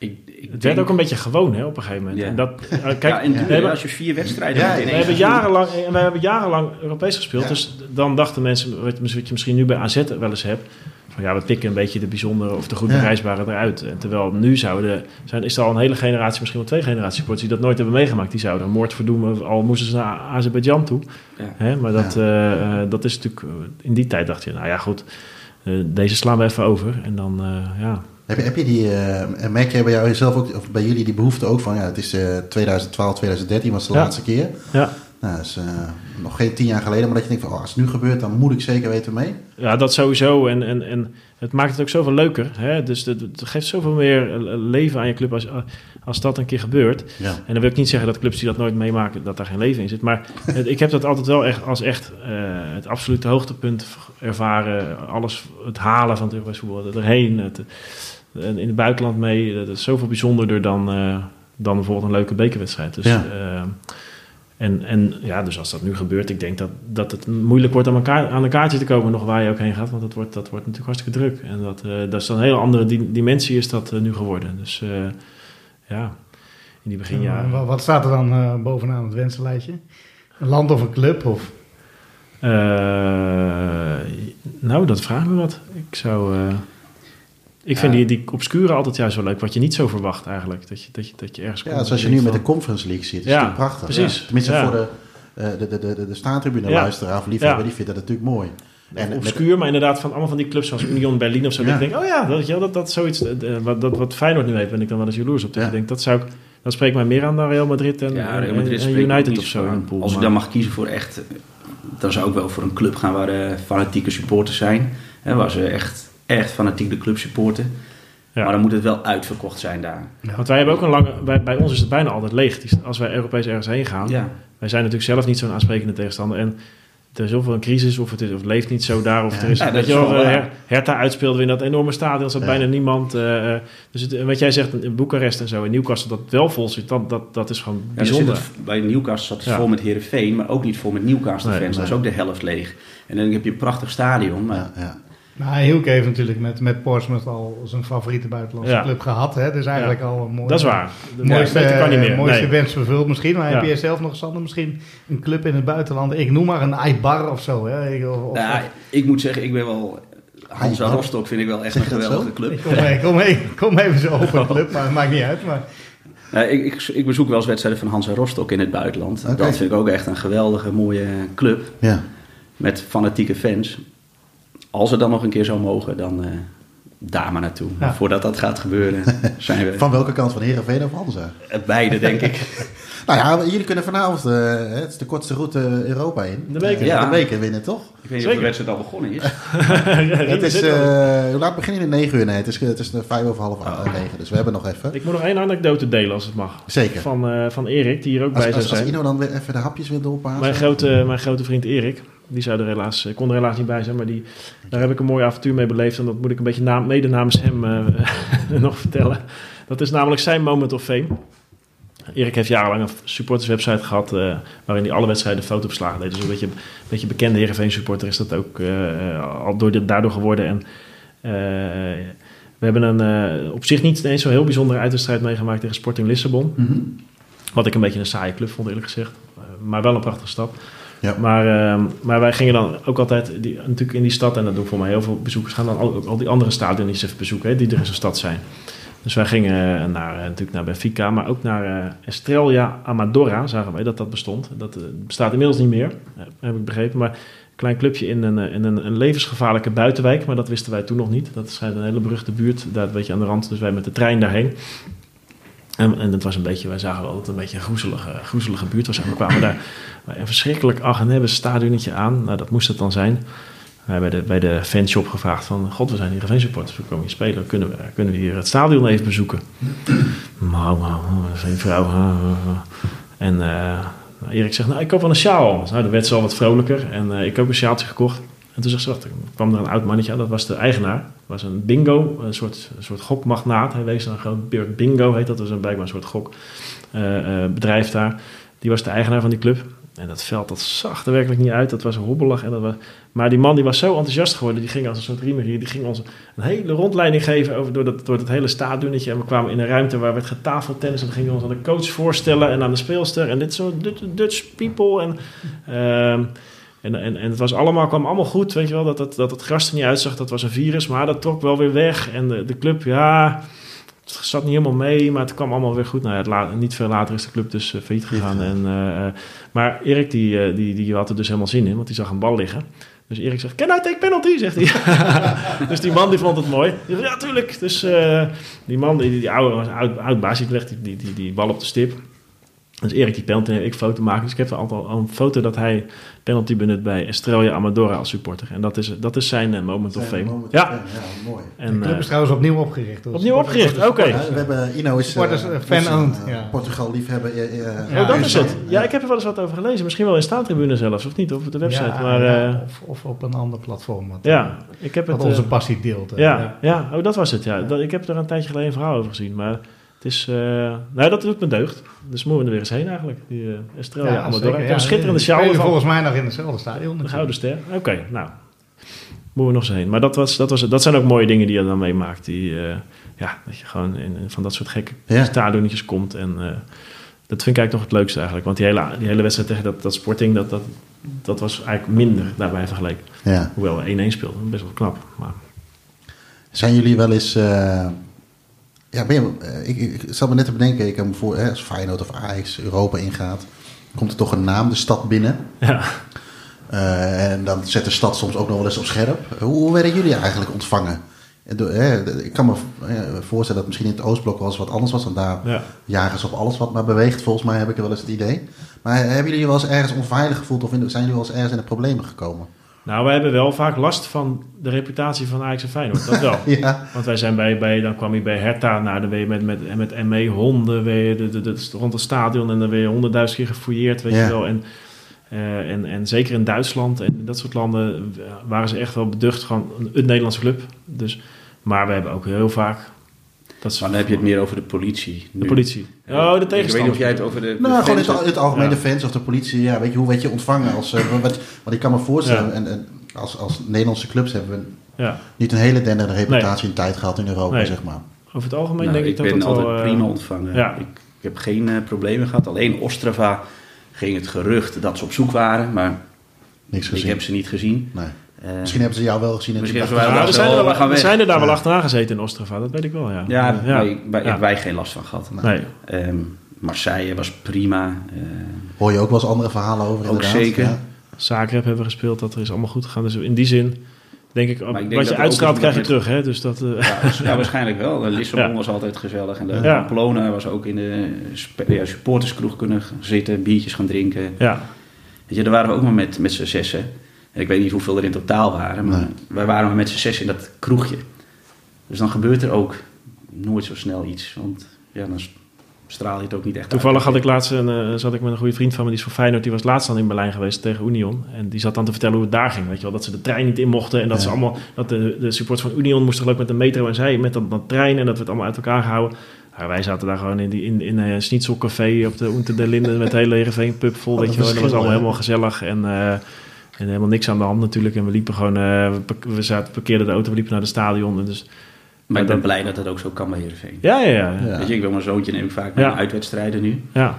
Speaker 3: ik, ik het werd ook een beetje gewoon hè, op een gegeven moment.
Speaker 4: Ja.
Speaker 3: En dat,
Speaker 4: uh, kijk, ja, en we hebben, als je vier wedstrijden
Speaker 3: ja, we, hebben jarenlang, we hebben jarenlang Europees gespeeld. Dus dan dachten mensen, wat je misschien nu bij AZ wel eens hebt... van ja, we pikken een beetje de bijzondere of de goed bereisbare eruit. En terwijl nu zouden, zijn, is er al een hele generatie, misschien wel twee generaties supporters... die dat nooit hebben meegemaakt. Die zouden een moord verdoemen, al moesten ze naar Azerbeidzjan toe. Hè? Maar dat, uh, dat is natuurlijk... In die tijd dacht je, nou ja, goed... deze slaan we even over. En dan, ja...
Speaker 1: Heb je, heb je die, uh, merk jij bij jou zelf ook, of bij jullie die behoefte ook van, ja, het is uh, 2012, 2013 was de ja. laatste keer.
Speaker 3: Ja.
Speaker 1: Nou, dat is uh, nog geen tien jaar geleden, maar dat je denkt van, oh, als het nu gebeurt, dan moet ik zeker weten mee.
Speaker 3: Ja, dat sowieso. En, en, en het maakt het ook zoveel leuker. Hè? Dus het, het geeft zoveel meer leven aan je club als, als dat een keer gebeurt.
Speaker 1: Ja.
Speaker 3: En dan wil ik niet zeggen dat clubs die dat nooit meemaken, dat daar geen leven in zit. Maar het, ik heb dat altijd wel echt als echt uh, het absolute hoogtepunt ervaren. Alles, het halen van het Europees voetbal, erheen. Het, in het buitenland mee. Dat is zoveel bijzonderder dan, uh, dan bijvoorbeeld een leuke bekerwedstrijd. Dus,
Speaker 1: ja.
Speaker 3: uh, en, en ja, dus als dat nu gebeurt, ik denk dat, dat het moeilijk wordt aan, elkaar, aan een kaartje te komen nog waar je ook heen gaat. Want dat wordt, dat wordt natuurlijk hartstikke druk. En dat, uh, dat is dan een heel andere dimensie is dat nu geworden. Dus ja, in die beginjaren.
Speaker 2: wat staat er dan bovenaan het wensenlijstje? Een land of een club? Of?
Speaker 3: nou, dat vraagt me wat. Ik zou... Ik vind die, die obscure altijd juist wel leuk, wat je niet zo verwacht eigenlijk. Dat je, dat je, dat je ergens
Speaker 1: Ja, zoals je nu met de Conference League ziet. Dat
Speaker 3: ja,
Speaker 1: is prachtig.
Speaker 3: precies.
Speaker 1: Tenminste
Speaker 3: ja.
Speaker 1: voor de, uh, de, de, de, de staantribune
Speaker 3: Ja.
Speaker 1: luisteraar of liefhebber,
Speaker 3: Ja.
Speaker 1: die vindt dat natuurlijk mooi.
Speaker 3: En obscuur, maar inderdaad van allemaal van die clubs zoals Union Berlin of zo. Dat ik denk, oh ja, dat, ja, dat, dat zoiets, eh, wat, dat, wat Feyenoord nu heeft, ben ik dan wel eens jaloers op. Dat
Speaker 1: Ja.
Speaker 3: je denkt, dat zou ik, dat spreekt mij meer aan dan Real Madrid en,
Speaker 4: Ja, Real Madrid
Speaker 3: United of zo in pool.
Speaker 4: Als ik dan mag kiezen voor echt, eh, dan zou ik wel voor een club gaan waar fanatieke supporters zijn. Hè, waar ze echt, echt fanatiek de club supporten.
Speaker 3: Ja.
Speaker 4: Maar dan moet het wel uitverkocht zijn daar.
Speaker 3: Want wij hebben ook een lange, bij, bij ons is het bijna altijd leeg. Als wij Europees ergens heen gaan,
Speaker 4: Ja.
Speaker 3: wij zijn natuurlijk zelf niet zo'n aansprekende tegenstander. En er is zoveel een crisis, of het, is, of het leeft niet zo daar. Of
Speaker 1: Ja.
Speaker 3: er is,
Speaker 4: Ja, dat
Speaker 3: je wel,
Speaker 4: wel
Speaker 3: eh. Her- Hertha uitspeelde we in dat enorme stadion, er zat
Speaker 1: Ja.
Speaker 3: bijna niemand. eh, eh, dus het, en wat jij zegt, in Boekarest en zo, in Newcastle, dat wel vol zit, dat, dat, dat is gewoon
Speaker 4: Ja, er zit
Speaker 3: bijzonder.
Speaker 4: het, bij Newcastle zat het
Speaker 3: Ja.
Speaker 4: vol met Heerenveen, maar ook niet vol met Newcastle
Speaker 3: Nee,
Speaker 4: fans. Dat is ook de helft leeg. En dan heb je een prachtig stadion. Maar
Speaker 1: Ja, ja.
Speaker 2: Nou, Hielke heeft natuurlijk met, met Portsmouth al zijn favoriete buitenlandse
Speaker 3: Ja.
Speaker 2: club gehad. Hè? Dus eigenlijk al een mooi.
Speaker 3: Dat is waar. De
Speaker 2: Mooiste,
Speaker 3: kan niet meer.
Speaker 2: mooiste
Speaker 3: Nee.
Speaker 2: wens vervuld misschien. Maar heb jij zelf nog, Sander, misschien een club in het buitenland? Ik noem maar een Aibar of zo. Hè? Ik- Of, of-
Speaker 4: nou, ik moet zeggen, ik ben wel... Hansa Rostock vind ik wel echt een
Speaker 1: je
Speaker 4: geweldige club.
Speaker 2: ik kom, mee, kom, mee, kom even zo op een club, maar het maakt niet uit. Maar
Speaker 4: Nou, ik, ik, ik bezoek wel eens wedstrijden van Hansa Rostock in het buitenland. Dat vind ik ook echt een geweldige, mooie club.
Speaker 1: ja.
Speaker 4: Met fanatieke fans. Als het dan nog een keer zou mogen, dan eh, daar maar naartoe.
Speaker 2: Ja.
Speaker 4: Maar voordat dat gaat gebeuren, zijn we
Speaker 1: Van welke kant? Van Heerenveen of Hansa?
Speaker 4: het beide, denk ik.
Speaker 1: Nou ja, jullie kunnen vanavond, eh, het is de kortste route Europa in.
Speaker 3: De beker.
Speaker 1: Eh,
Speaker 4: Ja.
Speaker 1: De beker winnen, toch?
Speaker 4: Ik weet niet of
Speaker 3: Zeker.
Speaker 4: de wedstrijd al begonnen is.
Speaker 1: Het is, eh, hoe laat beginnen jullie? 9 uur? Nee, het is, het is de vijf over half
Speaker 3: Oh.
Speaker 1: negen. Dus we hebben nog even.
Speaker 3: Ik moet nog één anekdote delen als het mag.
Speaker 1: Zeker.
Speaker 3: Van, eh, van Erik, die hier ook
Speaker 1: Als,
Speaker 3: bij zou
Speaker 1: als, als
Speaker 3: zijn.
Speaker 1: Ino dan weer even de hapjes wil doorpassen.
Speaker 3: Mijn grote, mijn grote vriend Erik, die zou er helaas, ik kon er helaas niet bij zijn, maar die, daar heb ik een mooi avontuur mee beleefd. En dat moet ik een beetje naam, mede namens hem eh, nog vertellen. Dat is namelijk zijn moment of fame. Erik heeft jarenlang een supporterswebsite gehad eh, waarin hij alle wedstrijden fotoverslagen deed. Dus een beetje, een beetje bekende Heerenveen supporter is dat ook eh, eh, al door daardoor geworden. En eh, we hebben een eh, op zich niet eens zo heel bijzondere uitwedstrijd meegemaakt tegen Sporting Lissabon.
Speaker 1: Mhm.
Speaker 3: Wat ik een beetje een saaie club vond eerlijk gezegd. Eh, maar wel een prachtige stad.
Speaker 1: Ja.
Speaker 3: Maar, ehm, maar wij gingen dan ook altijd natuurlijk in die stad, en dat doen voor mij heel veel bezoekers, gaan dan ook al die andere stadions even bezoeken hè, die er in zo'n stad zijn. Dus wij gingen eh, naar, eh, natuurlijk naar Benfica, maar ook naar eh, Estrella Amadora, zagen wij dat dat bestond. Dat bestaat inmiddels niet meer, heb ik begrepen. Maar een klein clubje in, een, in een, een levensgevaarlijke buitenwijk, maar dat wisten wij toen nog niet. Dat schijnt een hele beruchte buurt, daar een beetje aan de rand, dus wij met de trein daarheen. En, het was een beetje, wij zagen wel dat het een beetje een groezelige, groezelige buurt was. En we kwamen daar een verschrikkelijk Aghenebbe stadionnetje aan. Nou, dat moest het dan zijn. We hebben bij de, bij de fanshop gevraagd van... God, we zijn hier een supporters, we komen hier spelen. Kunnen we, kunnen we hier het stadion even bezoeken? Nou, nou, geen vrouw. En eh, Erik zegt, nou, ik koop wel een sjaal. Nou, dan werd ze al wat vrolijker. En eh, ik heb een sjaaltje gekocht. En toen zegt ze, wacht, kwam er een oud mannetje aan. Dat was de eigenaar. Dat was een bingo, een soort, een soort gokmagnaat. Hij wees een groot Bingo, heet dat. Dat een, blijkbaar een soort gokbedrijf daar. Die was de eigenaar van die club. En dat veld, dat zag er werkelijk niet uit. Dat was hobbelig. En dat was... Maar die man die was zo enthousiast geworden. Die ging als een soort riemer hier. Die ging ons een hele rondleiding geven over, door, dat, door het hele stadionnetje. En we kwamen in een ruimte waar werd getafeltennis. En dan gingen we ons aan de coach voorstellen en aan de speelster. En dit Dut- Dutch people. En, ehm, en, en, en het was allemaal, kwam allemaal goed. Weet je wel, dat, dat, dat het gras er niet uitzag. Dat was een virus. Maar dat trok wel weer weg. En de, de club, ja... Het zat niet helemaal mee, maar het kwam allemaal weer goed. Nou, het niet veel later is de club dus uh, failliet gegaan. En, uh, uh, maar Erik die, die, die had er dus helemaal zin in, want die zag een bal liggen. Dus Erik zegt, can I take penalty? Zegt hij. dus die man die vond het mooi. Zegt, ja, tuurlijk. Dus uh, die man, die, die oude oud, oud baas, die legt die, die, die, die bal op de stip. Dus Erik die penalty en ik foto maken. Dus ik heb al, al een foto dat hij penalty benut bij Estrella Amadora als supporter. En dat is, dat is zijn uh, moment
Speaker 1: Zijn
Speaker 3: of fame.
Speaker 1: moment
Speaker 3: ja.
Speaker 1: of fame, ja, mooi.
Speaker 2: En, de club is trouwens opnieuw opgericht. Dus
Speaker 3: opnieuw opgericht, oké. Okay.
Speaker 1: Ja, we hebben Ino is uh,
Speaker 2: fan-owned.
Speaker 1: Uh,
Speaker 2: ja.
Speaker 1: Portugal liefhebber. Uh,
Speaker 3: oh, dat is het. Ja, ik heb er wel eens wat over gelezen. Misschien wel in staantribune zelfs, of niet? Of op de website.
Speaker 2: Ja,
Speaker 3: maar,
Speaker 2: ja, of, of, op een ander platform. Wat,
Speaker 3: ja, ik heb
Speaker 2: wat
Speaker 3: het,
Speaker 2: onze passie deelt.
Speaker 3: Ja, ja, oh, dat was het. Ja. Dat, ik heb er een tijdje geleden een verhaal over gezien. Maar het is, uh, nou, dat doet me deugd. Dus moeten we er weer eens heen eigenlijk. Die uh, Estrella ja, Amadora. Heb een schitterende sjaal.
Speaker 2: volgens mij nog in hetzelfde stadion.
Speaker 3: De Gouden Ster. Oké, okay, nou. Moeten we nog eens heen. Maar dat, was, dat, was, dat zijn ook mooie dingen die je dan meemaakt. Die, uh, ja, dat je gewoon in, in, van dat soort gekke ja. stadionnetjes komt. En uh, dat vind ik eigenlijk nog het leukste eigenlijk. Want die hele, die hele wedstrijd tegen dat, dat Sporting, dat, dat, dat was eigenlijk minder daarbij vergeleken.
Speaker 1: Ja.
Speaker 3: Hoewel we 1-1 speelden. Best wel knap. Maar...
Speaker 1: Zijn jullie wel eens... Ja, ben je, ik, ik, zat me net te bedenken, ik heb me voor, hè, als Feyenoord of Ajax Europa ingaat, komt er toch een naam de stad binnen. Ja. Uh, en dan zet de stad soms ook nog wel eens op scherp. Hoe, hoe werden jullie eigenlijk ontvangen? Ik kan me voorstellen dat misschien in het Oostblok wel eens wat anders was. Want daar ja. jagen ze op alles wat maar beweegt. Volgens mij heb ik er wel eens het idee. Maar hebben jullie je wel eens ergens onveilig gevoeld? Of zijn jullie wel eens ergens in de problemen gekomen?
Speaker 3: Nou, wij hebben wel vaak last van de reputatie van Ajax en Feyenoord. Dat wel. ja. Want wij zijn bij, bij, dan kwam je bij Hertha, nou, dan ben je met, met, met ME honden, je de, de, de, rond het stadion en dan ben je honderdduizend keer gefouilleerd, weet je wel. En, uh, en, en zeker in Duitsland en dat soort landen waren ze echt wel beducht, gewoon een, een Nederlandse club. Dus maar we hebben ook heel vaak
Speaker 4: dat maar dan heb je het meer over de politie.
Speaker 3: De politie. Oh, de tegenstander. Ik weet niet
Speaker 4: of jij het over de.
Speaker 1: Nou, gewoon in het, algemene fans of de politie. Ja, weet je, hoe werd je ontvangen? Als, uh, wat, wat ik kan me voorstellen, en, en, als, als Nederlandse clubs hebben we ja. niet een hele dennende reputatie in tijd gehad in Europa, zeg maar.
Speaker 3: Over het algemeen nou, denk ik,
Speaker 4: dat
Speaker 3: Ik
Speaker 4: ben altijd wel, uh, prima ontvangen. Ja. Ik, ik, heb geen uh, problemen gehad. Alleen Ostrava ging het gerucht dat ze op zoek waren, maar
Speaker 1: Niks gezien.
Speaker 4: ik heb ze niet gezien.
Speaker 1: Nee. Uh, misschien hebben ze jou wel gezien.
Speaker 3: misschien hebben ze wel, we, zijn er, we, zijn er daar wel achteraan gezeten in Ostrava, dat weet ik wel, ja.
Speaker 4: Ja, ja. Nee, wij, wij geen last van gehad. Nee. Um, Marseille was prima. Uh,
Speaker 1: Hoor je ook wel eens andere verhalen over?
Speaker 4: Ook zeker. Ja.
Speaker 3: Zagreb hebben we gespeeld, dat er is allemaal goed gegaan. Dus in die zin denk ik, wat je uitstraalt krijg je terug. Hè? Dus dat, uh,
Speaker 4: ja, ja, waarschijnlijk wel. Lissabon was altijd gezellig. En de ja. Was ook in de ja, supporterskroeg kunnen zitten, biertjes gaan drinken. Ja. Weet je, daar waren we ook maar met, met z'n zessen. En ik weet niet hoeveel er in totaal waren, maar wij waren maar met z'n zes in dat kroegje. Dus dan gebeurt er ook nooit zo snel iets. Want ja, dan straal je het ook niet echt
Speaker 3: Toevallig had ik laatst een, uh, zat ik met een goede vriend van me, die is voor Feyenoord, die was laatst dan in Berlijn geweest tegen Union. En die zat dan te vertellen hoe het daar ging, weet je wel. Dat ze de trein niet in mochten en dat ze allemaal, dat de, de supporters van Union moesten geloof met de metro en zij met dat, dat trein en dat we het allemaal uit elkaar gehouden. Maar wij zaten daar gewoon in, die, in, in een schnitzelcafé op de Unter der Linden met de hele Heerenveen pub vol, weet je wel. dat was allemaal helemaal gezellig en... Uh, en helemaal niks aan de hand natuurlijk. En we liepen gewoon, uh, we, zaten, parkeerden de auto, we liepen naar het stadion. En dus,
Speaker 4: maar ik ben blij dat dat ook zo kan bij Heerenveen.
Speaker 3: Ja, ja, ja.
Speaker 4: ja. Weet je, ik wil mijn zoontje neem ik vaak naar uitwedstrijden nu. Ja.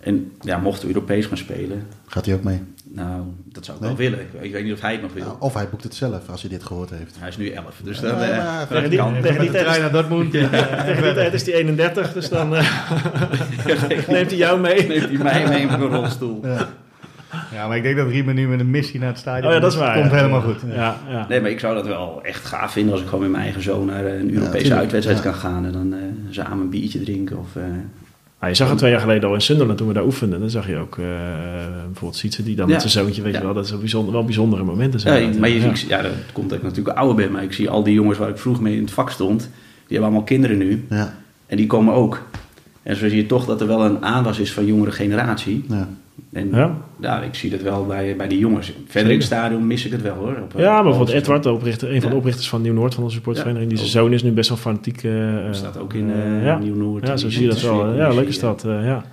Speaker 4: En ja, mochten we Europees gaan spelen...
Speaker 1: Gaat hij ook mee?
Speaker 4: Nou, dat zou ik wel willen. Ik, weet niet of hij het nog wil. Nou,
Speaker 1: of hij boekt het zelf, als hij dit gehoord heeft.
Speaker 4: Hij is nu 11, dus
Speaker 3: dan... Uh, tegen die, tegen die tijd naar Dortmund. tegen die tijd is hij 31, dus dan uh, neemt hij jou mee.
Speaker 4: Neemt hij mij mee in mijn rolstoel. Ja.
Speaker 2: Ja, maar ik denk dat Riemen nu met een missie naar het stadion
Speaker 3: oh, ja, dat is waar,
Speaker 2: komt helemaal goed.
Speaker 4: Ja, ja. Nee, maar ik zou dat wel echt gaaf vinden als ik gewoon met mijn eigen zoon naar een Europese uitwedstrijd kan gaan en dan uh, samen een biertje drinken. Of, uh,
Speaker 3: ah, je zag het twee jaar geleden al in Sunderland toen we daar oefenden. Dan zag je ook uh, bijvoorbeeld Sietse die dan met zijn zoontje, weet je wel, dat is bijzonder, wel bijzondere momenten
Speaker 4: zijn. Ja, maar je, ziet, ja, dat komt dat ik natuurlijk ouder ben, maar ik zie al die jongens waar ik vroeg mee in het vak stond, die hebben allemaal kinderen nu. Ja. En die komen ook. En zo zie je toch dat er wel een aanwas is van jongere generatie. Ja. En ja. ja, ik zie dat wel bij, bij die jongens. Verder in het stadion mis ik het wel hoor.
Speaker 3: Op, ja, maar bijvoorbeeld Edward, de oprichter, een van de oprichters van Nieuw-Noord, van de supportersvereniging, die zijn zoon is nu best wel fanatiek. Uh,
Speaker 4: staat ook in uh, ja. Nieuw-Noord.
Speaker 3: Ja, zo zie je dat wel. Ja, leuke stad. Uh, ja.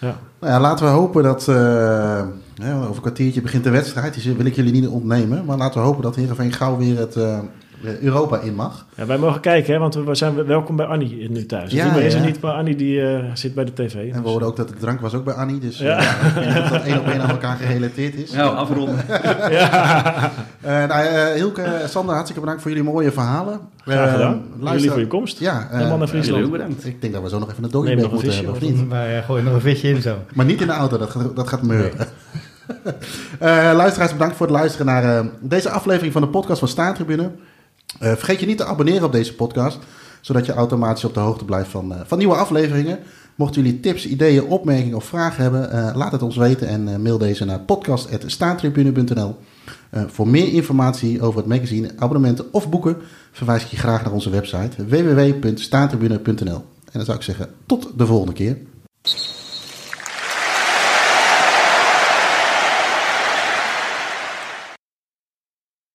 Speaker 1: Ja. Nou ja, laten we hopen dat. Uh, over een kwartiertje begint de wedstrijd. Die wil ik jullie niet ontnemen. Maar laten we hopen dat Heerenveen gauw weer het, uh, eh, Europa in mag.
Speaker 3: Ja, wij mogen kijken, hè, want we zijn welkom bij Annie nu thuis. Ja, maar is er niet, maar Annie die uh, zit bij de tv. En
Speaker 1: we dus- hoorden ook dat de drank was ook bij Annie, dus ja. Uh, dat dat één op één aan elkaar gerelateerd is.
Speaker 4: Nou, afronden.
Speaker 1: ja. uh, nou, Hilke, Sander, hartstikke bedankt voor jullie mooie verhalen.
Speaker 3: Graag gedaan. Jullie voor je komst.
Speaker 1: Ja,
Speaker 3: uh, naar Friesland.
Speaker 1: bedankt. Ik denk dat we zo nog even een doggy moeten visje, hebben, of niet?
Speaker 2: Wij gooien nog een visje in zo.
Speaker 1: Maar niet in de auto, dat, gaat, dat gaat meuren. luisteraars, bedankt voor het luisteren naar deze aflevering van de podcast van Staantribune. Uh, vergeet je niet te abonneren op deze podcast, zodat je automatisch op de hoogte blijft van, uh, van nieuwe afleveringen. Mochten jullie tips, ideeën, opmerkingen of vragen hebben, uh, laat het ons weten en mail deze naar podcast.staantribune.nl. voor meer informatie over het magazine, abonnementen of boeken verwijs ik je graag naar onze website www.staantribune.nl. En dan zou ik zeggen, tot de volgende keer.